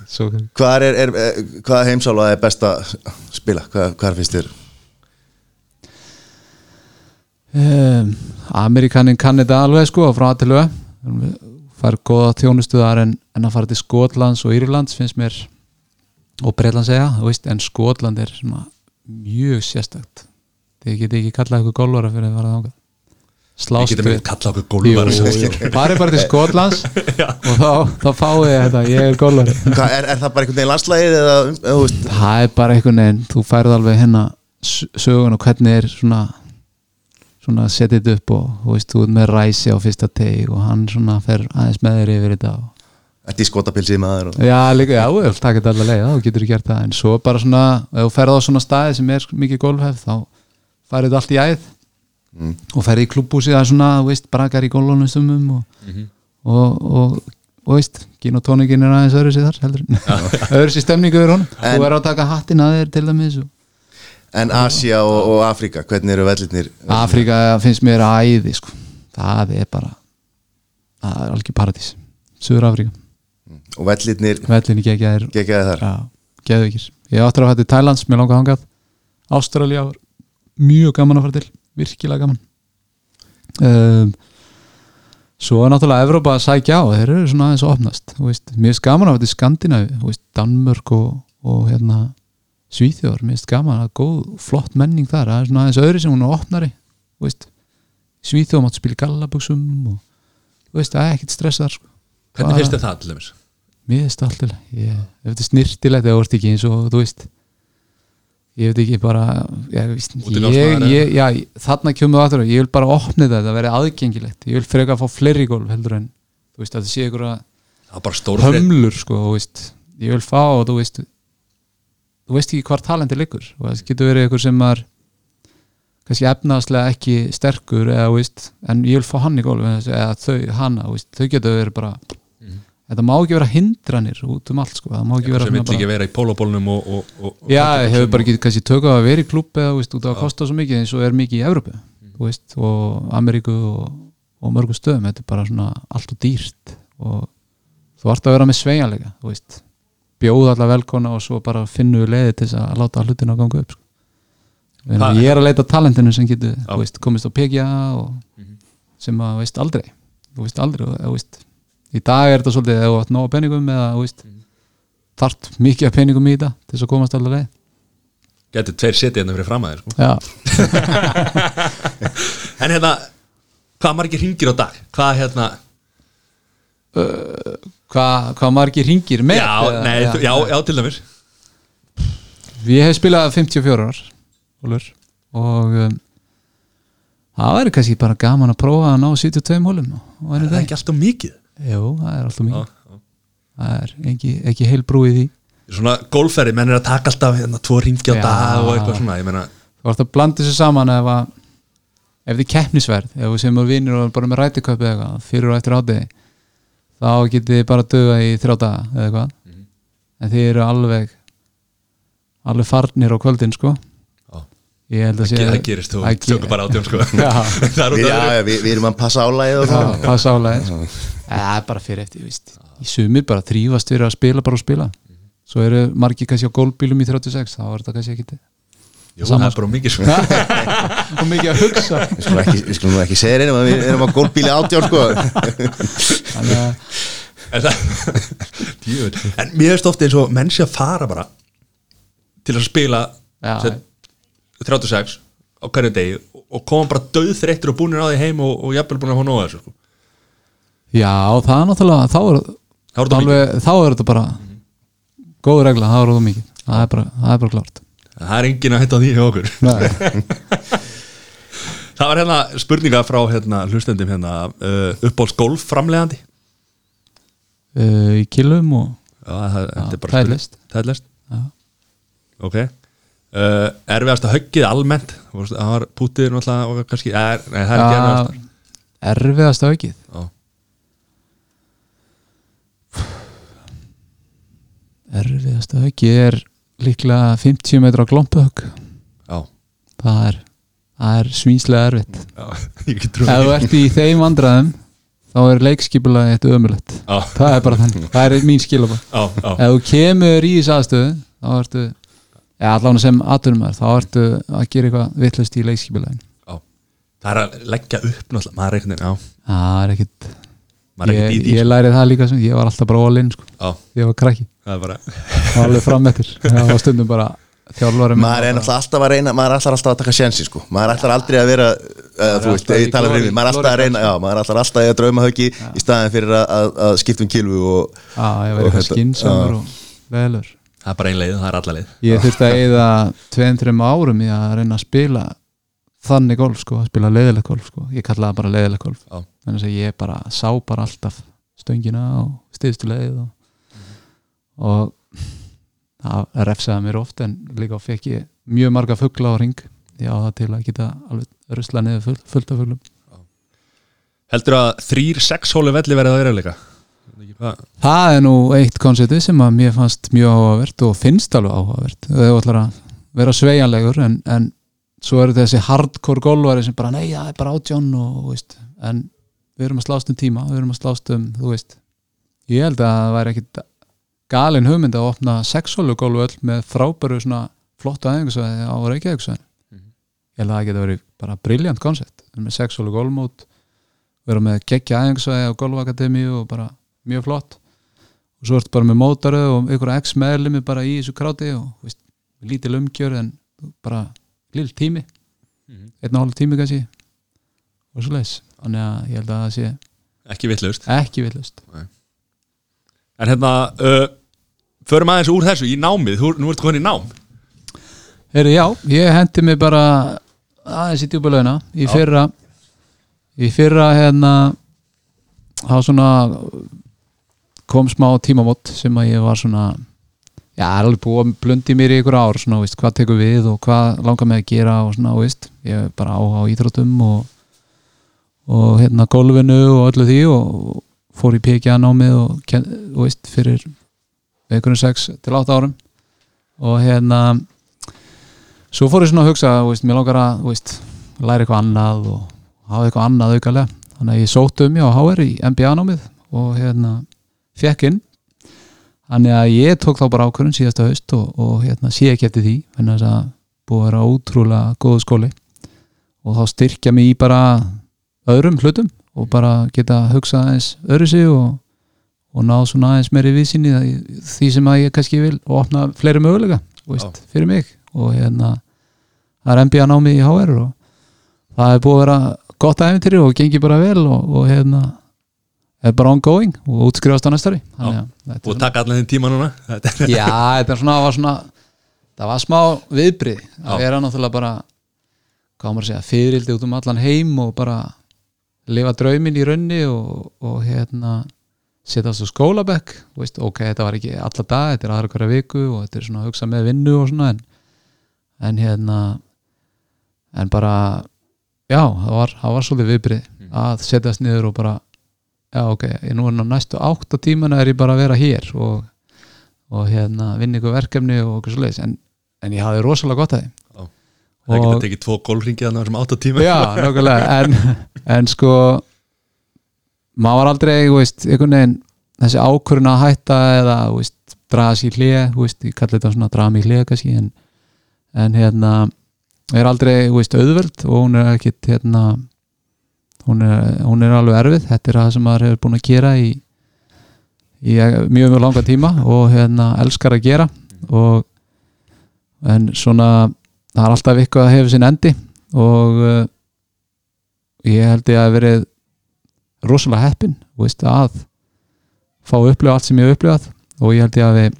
sko. hvað er, er, er hvað heimsála er best að spila? Hvað, hvað finnst þér? Um, Amerikanin kann þetta alveg sko frá að til öð fær góða þjónustuðar en, en að fara til Skotlands og Írlands finnst mér og Breitland segja, þú veist, en Skotland er svona mjög sérstakt. Þið geti ekki kallað eitthvað golvara fyrir að fara þangað. Við slást getum við ekki kalla okkur jú, farið bara til Skotlands og þá, þá fáið þið þetta, ég er golvari Hvað, er, er það bara einhvern veginn landslægið eða, um, þú veist, það er bara einhvern veginn, þú færð alveg s- sögun og hvernig er svona svona setið þetta upp og þú veist, þú ert með ræsi á fyrsta teg og hann svona fer aðeins með þér yfir þetta og þetta í skotapilsið maður og, Já, líka, já, þú vilt taka þetta allar leið, þá getur þú gert það. En svo bara svona, ef þú ferð á svona staði sem er mikið golfhef, þá færið þetta allt í æð Mm. og ferð í klubbúsið að svona, þú veist, brakar í golfunum stumum og, og, og, og veist, gin og tónikin er aðeins öðru sér þar, heldur öðru sér stemningu honum, En- þú er að taka hattin að þér til dæmis og En Asia og, og Afrika, hvernig eru vellirnir? Afrika finnst mér æði sko. það er bara það er algjör paradís. Suður Afrika og vellirnir? Vellinni gegja þér gegjaði þar? Já, geðvikir Ég áttur að fætti Thailands, mér langar hangað Ástralja var mjög gaman að fara til virkilega gaman. Um, Svo er náttúrulega Evrópa að sækja á, þeir eru svona aðeins að opnast Mér finnst gaman að fara til Skandinavi Danmörk og, og hérna Svíþjóðar, mér finnst gaman að góð flott menning þar, það er svona aðeins öðru sem hún er opnari þú veist, Svíþjóð mátt spila í gallabuxum og veist, það er ekkert stressar sko. Hvernig finnst til dæmis? Mér finnst ég, ef þetta er snirtilegt eða ert ekki eins og þú veist. Ég veit ekki bara ég, ég, ég, já, þarna það aftur ég vil bara opna þetta, þetta verði aðgengilegt. Ég vil freka að fá fleiri gólf heldur en þú veist, að það sé ykkur að hömlur sko, þú veist, ég vil fá og þú veist þú veist ekki hvar talenti liggur. Og það getur verið ykkur sem er kannski efnaðslega ekki sterkur eða, veist, en ég vil fá hann í gólf eða þau, hana, veist, þau getur verið bara þetta má ekki vera hindranir út um allt sko, það má ekki vera sem vill ekki vera í pólóbólnum og, og, og, Já, hefur bara ekki kannski tökað að vera í klubb eða út af að kosta svo mikið eins og er mikið í Evrópu þú veist, og Ameríku og, mörgum stöðum, þetta er bara svona allt og dýrt og þú ert að vera með sveigjanleika, þú veist bjóða alla velkona og svo bara finnu leiði til þess að láta hlutina að ganga upp sko. Ég er að leita að talentinu sem getur, veist, komist á PGA og sem að veist aldrei þú veist aldrei, þú veist í dag er þetta svolítið, ef þú átt nóga peningum eða, veist, þart mikið af peningum í þetta til þess að komast allar leið Getur tveir setið hérna fyrir fram að þér sko. Já, En hérna, hvað margir hringir á dag? Hvað hérna hvað hva margir ringir með? Já, nei, já, já, já, til dæmis. Ég hef spilað 54 ár og um, það væri kannski bara gaman að prófa að ná 72 hólum er er það. ekki alltaf mikið. Jú, það er alltaf mikið. Já. Það er ekki, ekki heil brú í Svona golfferði, menn er að taka alltaf hérna, tvo ringi á Já. dag og eitthvað svona meina, Þú ert að blanda þessu saman ef að ef þið keppnisverð, ef við sem er vinnir og er bara með rætiköp eða fyrir og eftir ádegi þá getið þið bara döga í þrjá daga eða eitthvað. Mhm. en þið eru alveg alveg farnir á kvöldin sko. Já. ég held að sé það gerist þú tökur bara átjón sko. Er við, já, við, við erum að passa svona. hvað sálega það er bara fyrir eftir, víst. Í sumir bara þrýfast fyrir að spila bara og spila. Svo eru margir kannski á gólbílum í 36 þá er þetta kannski ekki Jú, það er bara mikið sko. Og mikið að hugsa. Við skulum ekki, við skulum ekki segja reynum að við erum á gólbíli átján sko. Þannig að En það. En mér veist ofta eins og menn sé að fara bara til að spila Já. sem 36 á hverju degi og- koma bara döðþreyttur og búnir á því heim og, og jafnvel búin að fá nóga þessu sko. Já, það er náttúrulega þá er, Það er þetta alveg, þá er þetta bara góð regla, þá er þetta mikið. Það er bara, það er bara klárt Það er engin að hætta því hjá okkur. Það var hérna spurninga frá hérna, hlustendum hérna, uh, uppbóls golf framlegandi uh, í kilum og Já, það, bara það er list. Það er list Já. Ok. Uh, Erfiðast að höggið almennt? Það var pútið náttúrulega kannski, er, nei, það er ekki erfiðast erfiðast aukið Já. erfiðast aukið er líklega 50 metra glompuhögg það er, er svínslega erfitt. Ef þú ert í þeim vandræðum þá er leikskipulega eitt ömulegt Já, það er bara þannig, það er mín já, ef þú kemur í þessu aðstöðu þá ertu, eða allan sem aðtunum er, þá ertu að gera eitthvað vittlust í leikskipulegin Það er að leggja upp náttúrulega Maður er já. Það er ekkit Ég, því ég lærið það líka sem, ég var alltaf bara all in sko, Já, ég var krakki. Það er bara alveg fram eftir. Það var stundum bara þjálfari minn. Maður er var alltaf að reyna maður er alltaf að taka sjensi sko. Maður er alltaf aldrei að vera uh, þú veist, ég tala fyrir mig maður er alltaf að reyna, já, maður er alltaf alltaf að drauma höggi í staðin fyrir að, að, að skipta um kilvu og Já, ég var eitthvað skinsamur og veðlur. Það er bara ein leið, það er alla leið. Ég þurfti að eyða 2-3 árum í að reyna að spila þannig golf sko, að spila leiðilegt golf sko. ég kallaði bara leiðilegt golf. Já. Þannig að ég bara sá bara alltaf stöngina og stiðstu leið og, og það refsaði mér oft en líka fekk ég mjög marga fugla á ring ég á það til að geta alveg rusla niður full, fullt af fuglum. Heldur að þrýr sex hólu velli verið að vera? Hvað? Það er nú eitt konceptið sem að mér fannst mjög áhugavert og finnst alveg áhugavert. Þau ætlar að vera sveigjanlegur en, en svo eru þessi hardcore golvari sem bara, nei, það er bara átjón og, veist, en við erum að slást um tíma við erum að slást um, þú veist ég held að það væri ekkit galin hugmynd að opna sexhólu öll með frábæru svona flottu aðeingasvæði á Reykjavíksvæðin ég held að það geti verið bara briljant koncept með sexhólu gólmót vera með geggja aðeingasvæði á gólfakademíu og bara mjög flott. Og svo ertu bara með mótaröð og ykkur x meðlumi bara í þessu kráti og veist, lítil umgjör en bara lill tími. Mhm. einn og hálf tími kannski. Og svo leis þannig að ég held að það sé ekki vitlaust. Ekki villust En hérna, uh, förum aðeins úr þessu í námið, þú, nú ertu komin í nám. Heyri, já, ég hendi mig bara aðeins í djúpulauna í Já. fyrra í fyrra hérna þá svona kom smá tímamót sem að ég var svona já, er alveg búið að blundi mér í ykkur ár svona, veist, hvað tekur við og hvað langar mig að gera og svona, veist, ég er bara áhuga á íþróttum og, og hérna golfinu og öllu því og fór í PGA námið og, og veist, fyrir einhvern 6 til 8 árum. Og hérna svo fór ég svona að hugsa veist, mér langar að veist, læra eitthvað annað og hafa eitthvað annað aukalega. Þannig að ég sótt um ég á HR í MBA námið og hérna fekk inn. Þannig að ég tók þá bara ákvörðun síðasta haust og, og hérna sé ekki eftir því þannig að það búið að vera ótrúlega góðu skóli. Og þá styrkja mig í bara öðrum hlutum og bara geta hugsað aðeins öðru sig og, og ná svona aðeins meiri viðsýni því sem að ég kannski vil og opna fleiri möguleika veist, fyrir mig. Og hérna það er MBA námi í HR og það er búið að vera gott æfintýri og gengi bara vel og, og hérna er bara ongoing og útskrifast á næstari að þetta og taka allan þinn tíma núna? Já, þetta er svona, var svona það var smá viðbrið Já. að vera náttúrulega bara hvað maður að segja, fyririldi út um allan heim og bara lifa drauminn í raunni og, og hérna setjast á skólabekk. Veist, ok, þetta var ekki alla dag, þetta er aðra hverja viku og þetta er svona að hugsa með vinnu og svona en, en hérna en bara já, það var, það var svolítið viðbrið að setjast niður og bara já, ok, ég nú er á næstu átta tímana er ég bara að vera hér og, og hérna vinna ykkur verkefni og okkur svoleiðis, en, en ég hafði rosalega gott að því það geta tekið tvo gólringi þannig sem átta tíma. Já, nákvæmlega. En, en sko maður var aldrei, þú veist, einhvern veginn þessi ákvörun að hætta eða, draga sér hlið þú veist, ég kalli þetta svona draga mig hlið kannski en, en hérna er aldrei, þú veist, auðveld og hún er ekkit, hérna hún er, hún er alveg erfið. Þetta er það sem maður hefur búin að gera í, í mjög mjög langa tíma og hérna elskar að gera. Og en svona það er alltaf eitthvað að hefa sinn endi og uh, ég held ég að verið rosalega heppin veist, að fá upplifa allt sem ég hef upplifað og ég held ég að við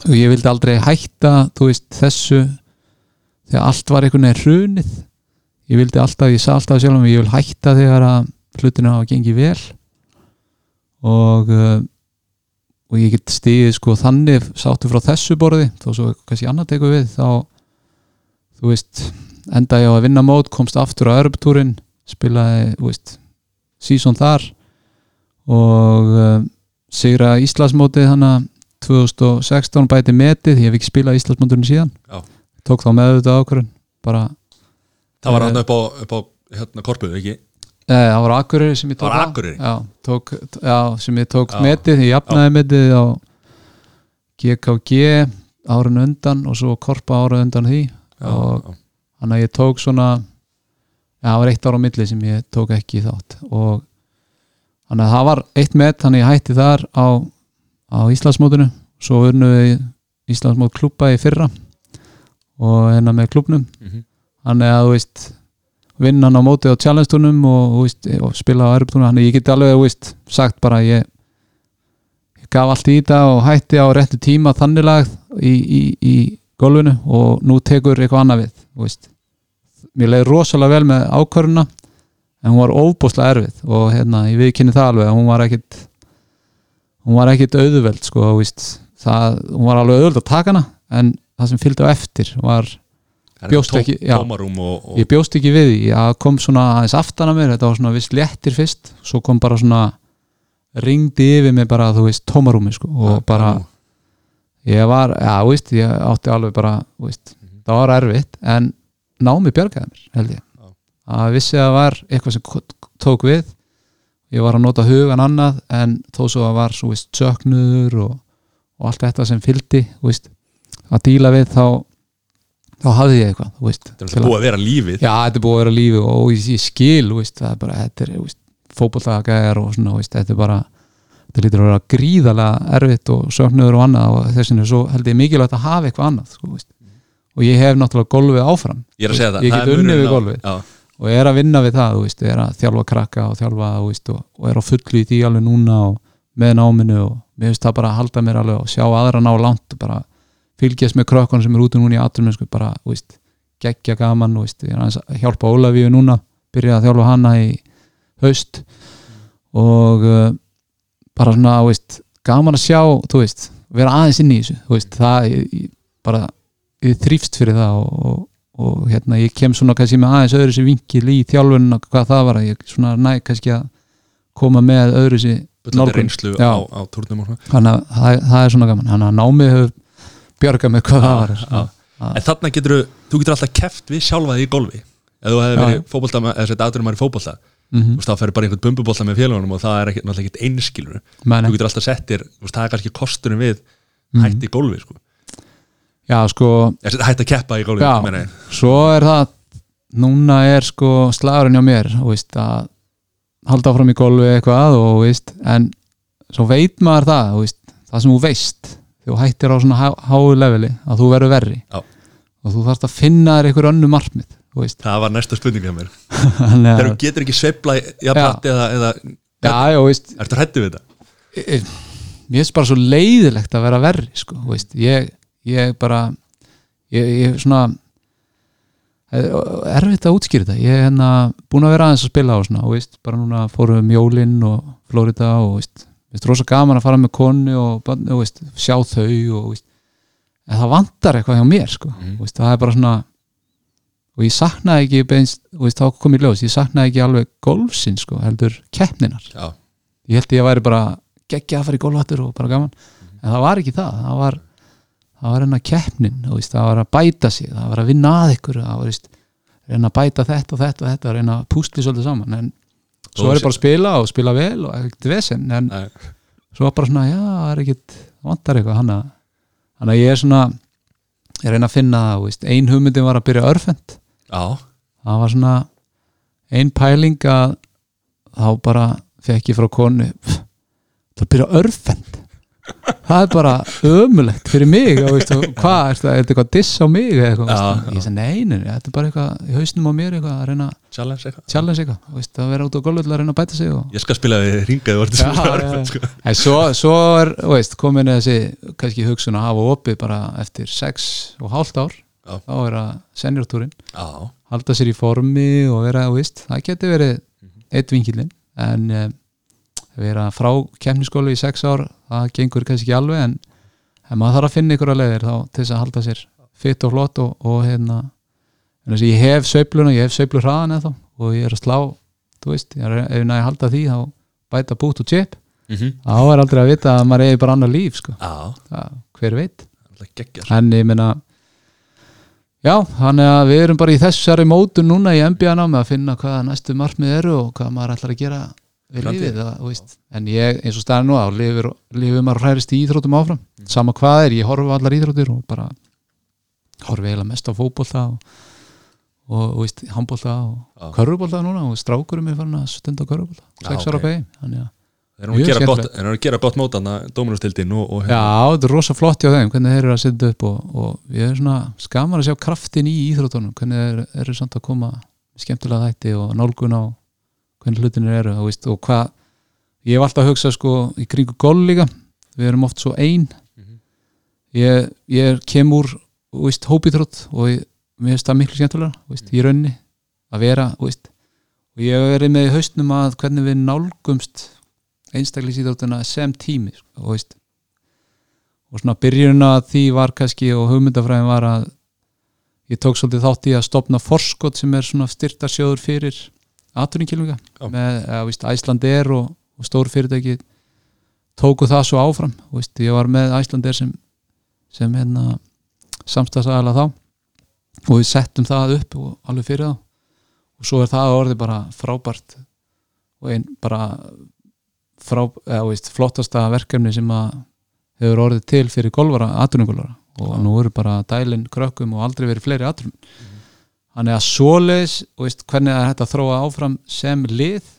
og ég vildi aldrei hætta veist þessu þegar allt var einhvern veginn hrunið. Ég vildi alltaf, ég sa alltaf sjálf ég vil hætta þegar að hlutinu hafa gengið vel og uh, og ég get stíðið sko þannig sáttu frá þessu borði þó svo kannski annað tekur við þá þú veist enda ég á að vinna mót komst aftur á Örbtúrin spilaði þú veist sísón þar og uh, sigra Íslandsmótið hana 2016 bæti metið ég hef ekki spilað Íslandsmóturinn síðan Já. tók þá með þetta ákvörðun bara, það var Eh, hann upp á, upp á hérna, korpuð, ekki? neða, það var Akureyri sem ég tók á. Já, tók, já, sem ég tók Já. metið, ég jafnaði metið á GKG árun undan og svo korpa árun undan því og þannig að ég tók svona það var eitt ára á milli sem ég tók ekki þátt. Og þannig að það var eitt met þannig að ég hætti þar á, á Íslandsmótinu. Svo unnu við Íslandsmót klúpa í fyrra og hérna með klúbnum. Mhm. þannig að þú veist vinnan á móti á challenge-túnum og, og spila á erbtúnum þannig að ég get alveg veist, sagt bara ég, ég gaf allt í þetta og hætti á réttu tíma þannig lagð í, í, í golfinu og nú tekur eitthvað annað við veist. mér leiði rosalega vel með ákvöruna en hún var óbúslega erfið og hérna, ég viðkynni það alveg hún var ekkit hún var ekkit auðveld sko, það, hún var alveg auðveld að taka hana en það sem fylgdi á eftir var Bjóst tó- ekki- já. og, og ég bjóst ekki við ég kom svona aðeins aftan að mér, þetta var svona viss léttir fyrst svo kom bara svona ringdi yfir mig bara, þú veist, tómarúmi sko, og Já, bara. Ég var já, veist, ég átti alveg bara þú veist, það var erfitt, en námi bjargaði mér, held ég. Já. að vissi að það var eitthvað sem tók við. Ég var að nota hugan annað en þó svo að var svo veist, söknuður og, og allt þetta sem fylgdi þú veist, að díla við þá þá hafði ég eitthvað veist, þetta er búið að vera lífið. Já, þetta er búið að vera lífi og ég, ég skil, veist, það er bara, þetta er, þú veist, fótbollagæjar og svona, veist, þetta er bara, þetta lítur að vera gríðalega erfitt og söknuður og annað og þess vegna svo held ég mikilvægt að hafa eitthvað annað, sko, og ég hef náttúrulega golfið áfram, ég Ég það get unnið við golfið. og er að vinna við það, veist, er að þjálfa krakka og þjálfa, veist, og, og er á fullu í því alveg núna og með náminu og mér finnst það bara að halda mér alveg og sjá aðra ná langt og bara fylgjast með krökkun sem er út núna í aðrum sko, bara, veist, geggja gaman ég er að hjálpa Ólafíu núna byrja að þjálfa hana í haust. Og uh, bara svona, þú veist, gaman að sjá þú veist, vera aðeins inn í þessu þú veist, það, ég, bara ég þrýfst fyrir það og, og, og hérna, ég kem svona kannski með aðeins öðru sér vinkil í þjálfunna, hvað það var ég svona næ kannski að koma með öðru bullandi nálgun. á, á turnum og svona. Þannig að það, það er svona gaman. Þannig að námið hefur björgað með hvað það var já. en þarna getur þú getur alltaf keft við sjálfaði í golfi. Ef þú hefði verið með- eða sett fótbolta. þú mm veist, þá ferði bara einhvern bumbubolta með félagunum og það er ekki, náttúrulega ekkert einskilur. Þú getur alltaf settir, það er kannski kosturinn við Mhm. hætti í golfi sko. já sko, hætti að keppa í golfi já, svo er það núna er sko slagurinn hjá mér þú veist að halda áfram í golfi eitthvað og veist en svo veit maður það þú veist, það sem þú veist þú hættir á svona há, háu leveli að þú verður verri. Já. og þú þarfst að finna þér einhver önnu veist það var næsta spurninga mér. Þegar þú getur ekki jafnrætti eða, veist. Ertu hrættu við þetta? mér finnst bara svo leiðilegt að vera verri sko, veist, ég, ég bara ég, ég svona eh, erfitt að útskýra þetta. Ég er hérna búin að vera aðeins að spila á svona, veist, bara núna fórum við Mjólin og Florida og veist, finnst rosa gaman að fara með konu og veist, sjá þau og veist, en það vantar eitthvað hjá mér sko, veist, það er bara svona og ég saknaði ekki beinst, veist, þá kom ég ljós, ég saknaði ekki alveg golfsinn sko, heldur keppninar Já. ég held ég að væri bara geggja að fara í golfhattur og bara gaman en það var ekki það, það var það var enna keppnin, veist, það var að bæta sig það var að vinna að ykkur það var reyna að bæta þetta og þetta og þetta reyna að púsli svolítið saman en svo Og er ég bara að spila og spila vel og ekkert vesen en Nei. svo var bara svona, já, það er ekkert það vantar eitthvað, hann að ég er svona ég reyna að finna, veist, ein hugmyndin var að byrja örfend Já. það var svona ein pæling að þá bara fekk ég frá konu "Pff, það byrja örfend það er bara ömulegt fyrir mig og veistu, hvað, er þetta er eitthvað diss á mig eða eitthvað, Já, ég sagði nei, nei, nei, þetta er bara eitthvað í hausnum á mér eitthvað að reyna challenge eitthvað challenge eitthvað, veistu, að vera út á golfið að reyna að bæta sig og ég skal spila við ringaði vart Já, já, já. sko. en svo, svo er, veist, komin þessi kannski hugsun að hafa opið bara eftir sex og hálft ár. Þá er að seniortúrin Já. halda sér í formi og vera, veist, það geti verið eitt vinkilinn en um, vera frá kemniskólu í sex ár, það gengur kannski ekki alveg en, en maður þarf að finna ykkur að leiðir þá til þess að halda sér fitt og flott og, og hérna ég hef sveifluna, ég hef sveiflu hraðan eða og ég er að slá, þú veist er, ef ég halda því, þá bæta bút og chip, Mhm. þá er aldrei að vita að maður eigi bara annar líf, sko. Það, hver veit. En ég meina já, þannig að við erum bara í þessari mótu núna í NBA námi að finna hvaða næstu markmið eru og hvað maður ætlar að gera við lífið það, en ég, eins og staðan nú á lifir, lifir maður hærist í íþrótum áfram sama hvað er, ég horfi á allar íþrótir og bara horfi eiginlega mest á fótbolta og, og, og veist, handbolta og Já. körfubolta núna og strákurum er farin að stunda körfubolta Já, sex ára ok. okay. þannig að Þeir eru að gott- eru að gera gott mótana Dóminustildin og, og Já, þetta er rosa flott hjá þeim hvernig þeir eru að setja upp og, og ég er svona skamar að sjá kraftin í íþróttunum hvernig þeir eru samt að koma skemmtilega þætti og nálgun á hvernig hlutinir eru veist, og hvað ég hef alltaf að hugsa sko í kringu gól líka við erum oft svo ein Mhm. ég, ég kem úr veist, hópítrótt og ég, mér finnst það miklu skemmtilega veist, í raunni að vera og ég hef verið með í haustnum að hvernig við nálgumst einstaklisíþróttuna sem tími sko, og veist. Og svona byrjun að því var kannski og hugmyndafræðin var að ég tók svolítið þátt í að stopna forskot sem er svona styrtarsjóður fyrir atvinningkilvinga Já. með að víst, Æslandir og, og stór fyrirtæki tóku það svo áfram víst, ég var með Æslandir sem, sem hérna samstagsæðala þá. Og við settum það upp og alveg fyrir það og svo er það orðið bara frábært og einn bara frá, eða, veist, flottasta verkefni sem að hefur orðið til fyrir golfara, atrunugolfara og nú eru bara dælin krökkum og aldrei verið fleiri atrun þannig að svoleiðis og veist, hvernig það er hægt að þróa áfram sem lið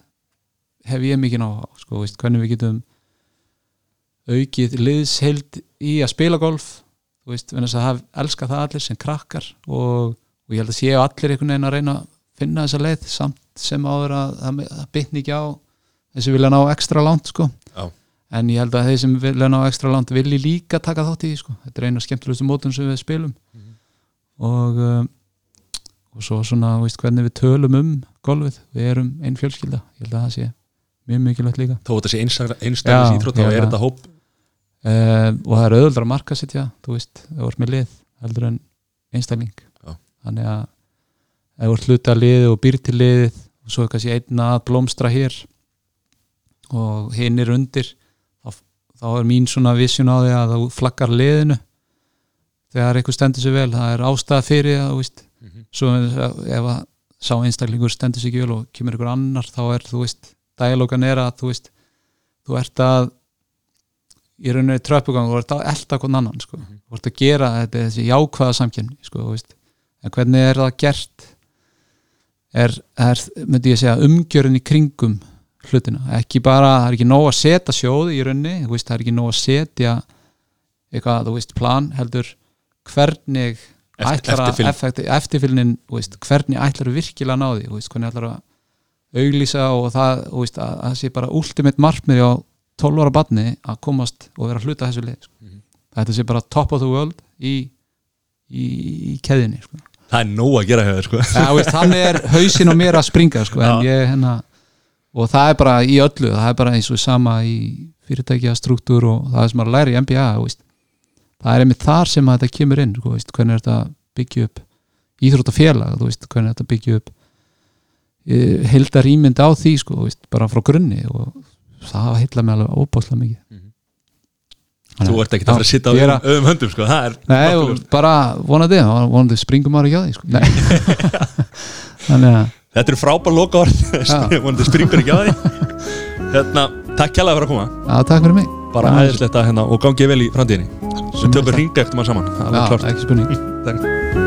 hef ég mikið ná á sko, hvernig við getum aukið liðsheild í að spila golf. Veist, venast að hafa elska það allir sem krakkar og, og ég held að séu allir einhvern veginn að reyna að finna þessa leið samt sem áður að það, það bitni ekki á þessi vilja ná ekstra langt sko. Já. en ég held að þeir sem vilja ná ekstra langt vilji líka taka þátt í sko. Þetta er eina skemmtilegustu mótum sem við spilum. Og um, og svo svona, veist, hvernig við tölum um golfið, við erum einn fjölskylda. Ég held að það sé mjög mikilvægt líka. Þó þetta sé íþrótt þá ég er þetta hóp. Uh, og það er auðvöldra marka sitt já, þú veist, þú ert með lið heldur en einstakling. Já. þannig að þú ert hluta af liðið og býr til liðið og svo er kannski einn að blómstra hér og hinn er undir þá, þá er mín svona visjun á því að þú flaggar liðinu. Þegar eitthvað stendur sér vel það er ástæða fyrir það, þú veist. Mhm. svo ef að sá einstaklingur stendur sér ekki vel og kemur einhver annar þá er, þú veist, dialogan er að þú veist, þú ert að í rauninni tröppugang og ert að elda hvern annan sko. þú ert að gera þetta, þessi jákvæða samkjöfni sko, en hvernig er það gert? Er, er myndi ég segja umgjörun í kringum hlutina, ekki bara það er ekki nóg að setja sjóði í rauninni þú veist, það er ekki nóg að setja eitthvað, þú veist, plan heldur hvernig ætlar að eftirfylgnin hvernig ætlar að virkilega ná því veist, hvernig ætlar að auglýsa og það, þú veist, að það sé bara ultimate markmið á 12 ára badni að komast og vera hluta þessu leið sko. Mhm. þetta sé bara top of the world í, í, í keðinni sko. það er nóg að gera hefur sko. ja, þannig er hausin á mér að springa sko, en ég hérna og það er bara í öllu, það er bara eins og sama í fyrirtækja struktúr og það er sem maður læri í MBA veist. það er einmitt þar sem að þetta kemur inn sko, veist, hvernig er þetta að byggja upp íþróttafélag, hvernig er þetta að byggja upp heldar ímynd á því sko, veist, bara frá grunni og það heilla mig alveg óbáslega mikið þú ert ekki að fara að sitta á að- öðum höndum sko. það er Nei, bara vonandi, vonandi springum maður ekki á því sko. Nei Þannig að þetta eru frábær loka orð vonandi springur ekki á því. Hérna, takk kjærlega fyrir að koma. Já, takk fyrir mig. Bara Gaman að að hérna, og gangið vel í framtíðinni. Við tökum ringa eftir maður saman. Já, ekki spurning. Takk.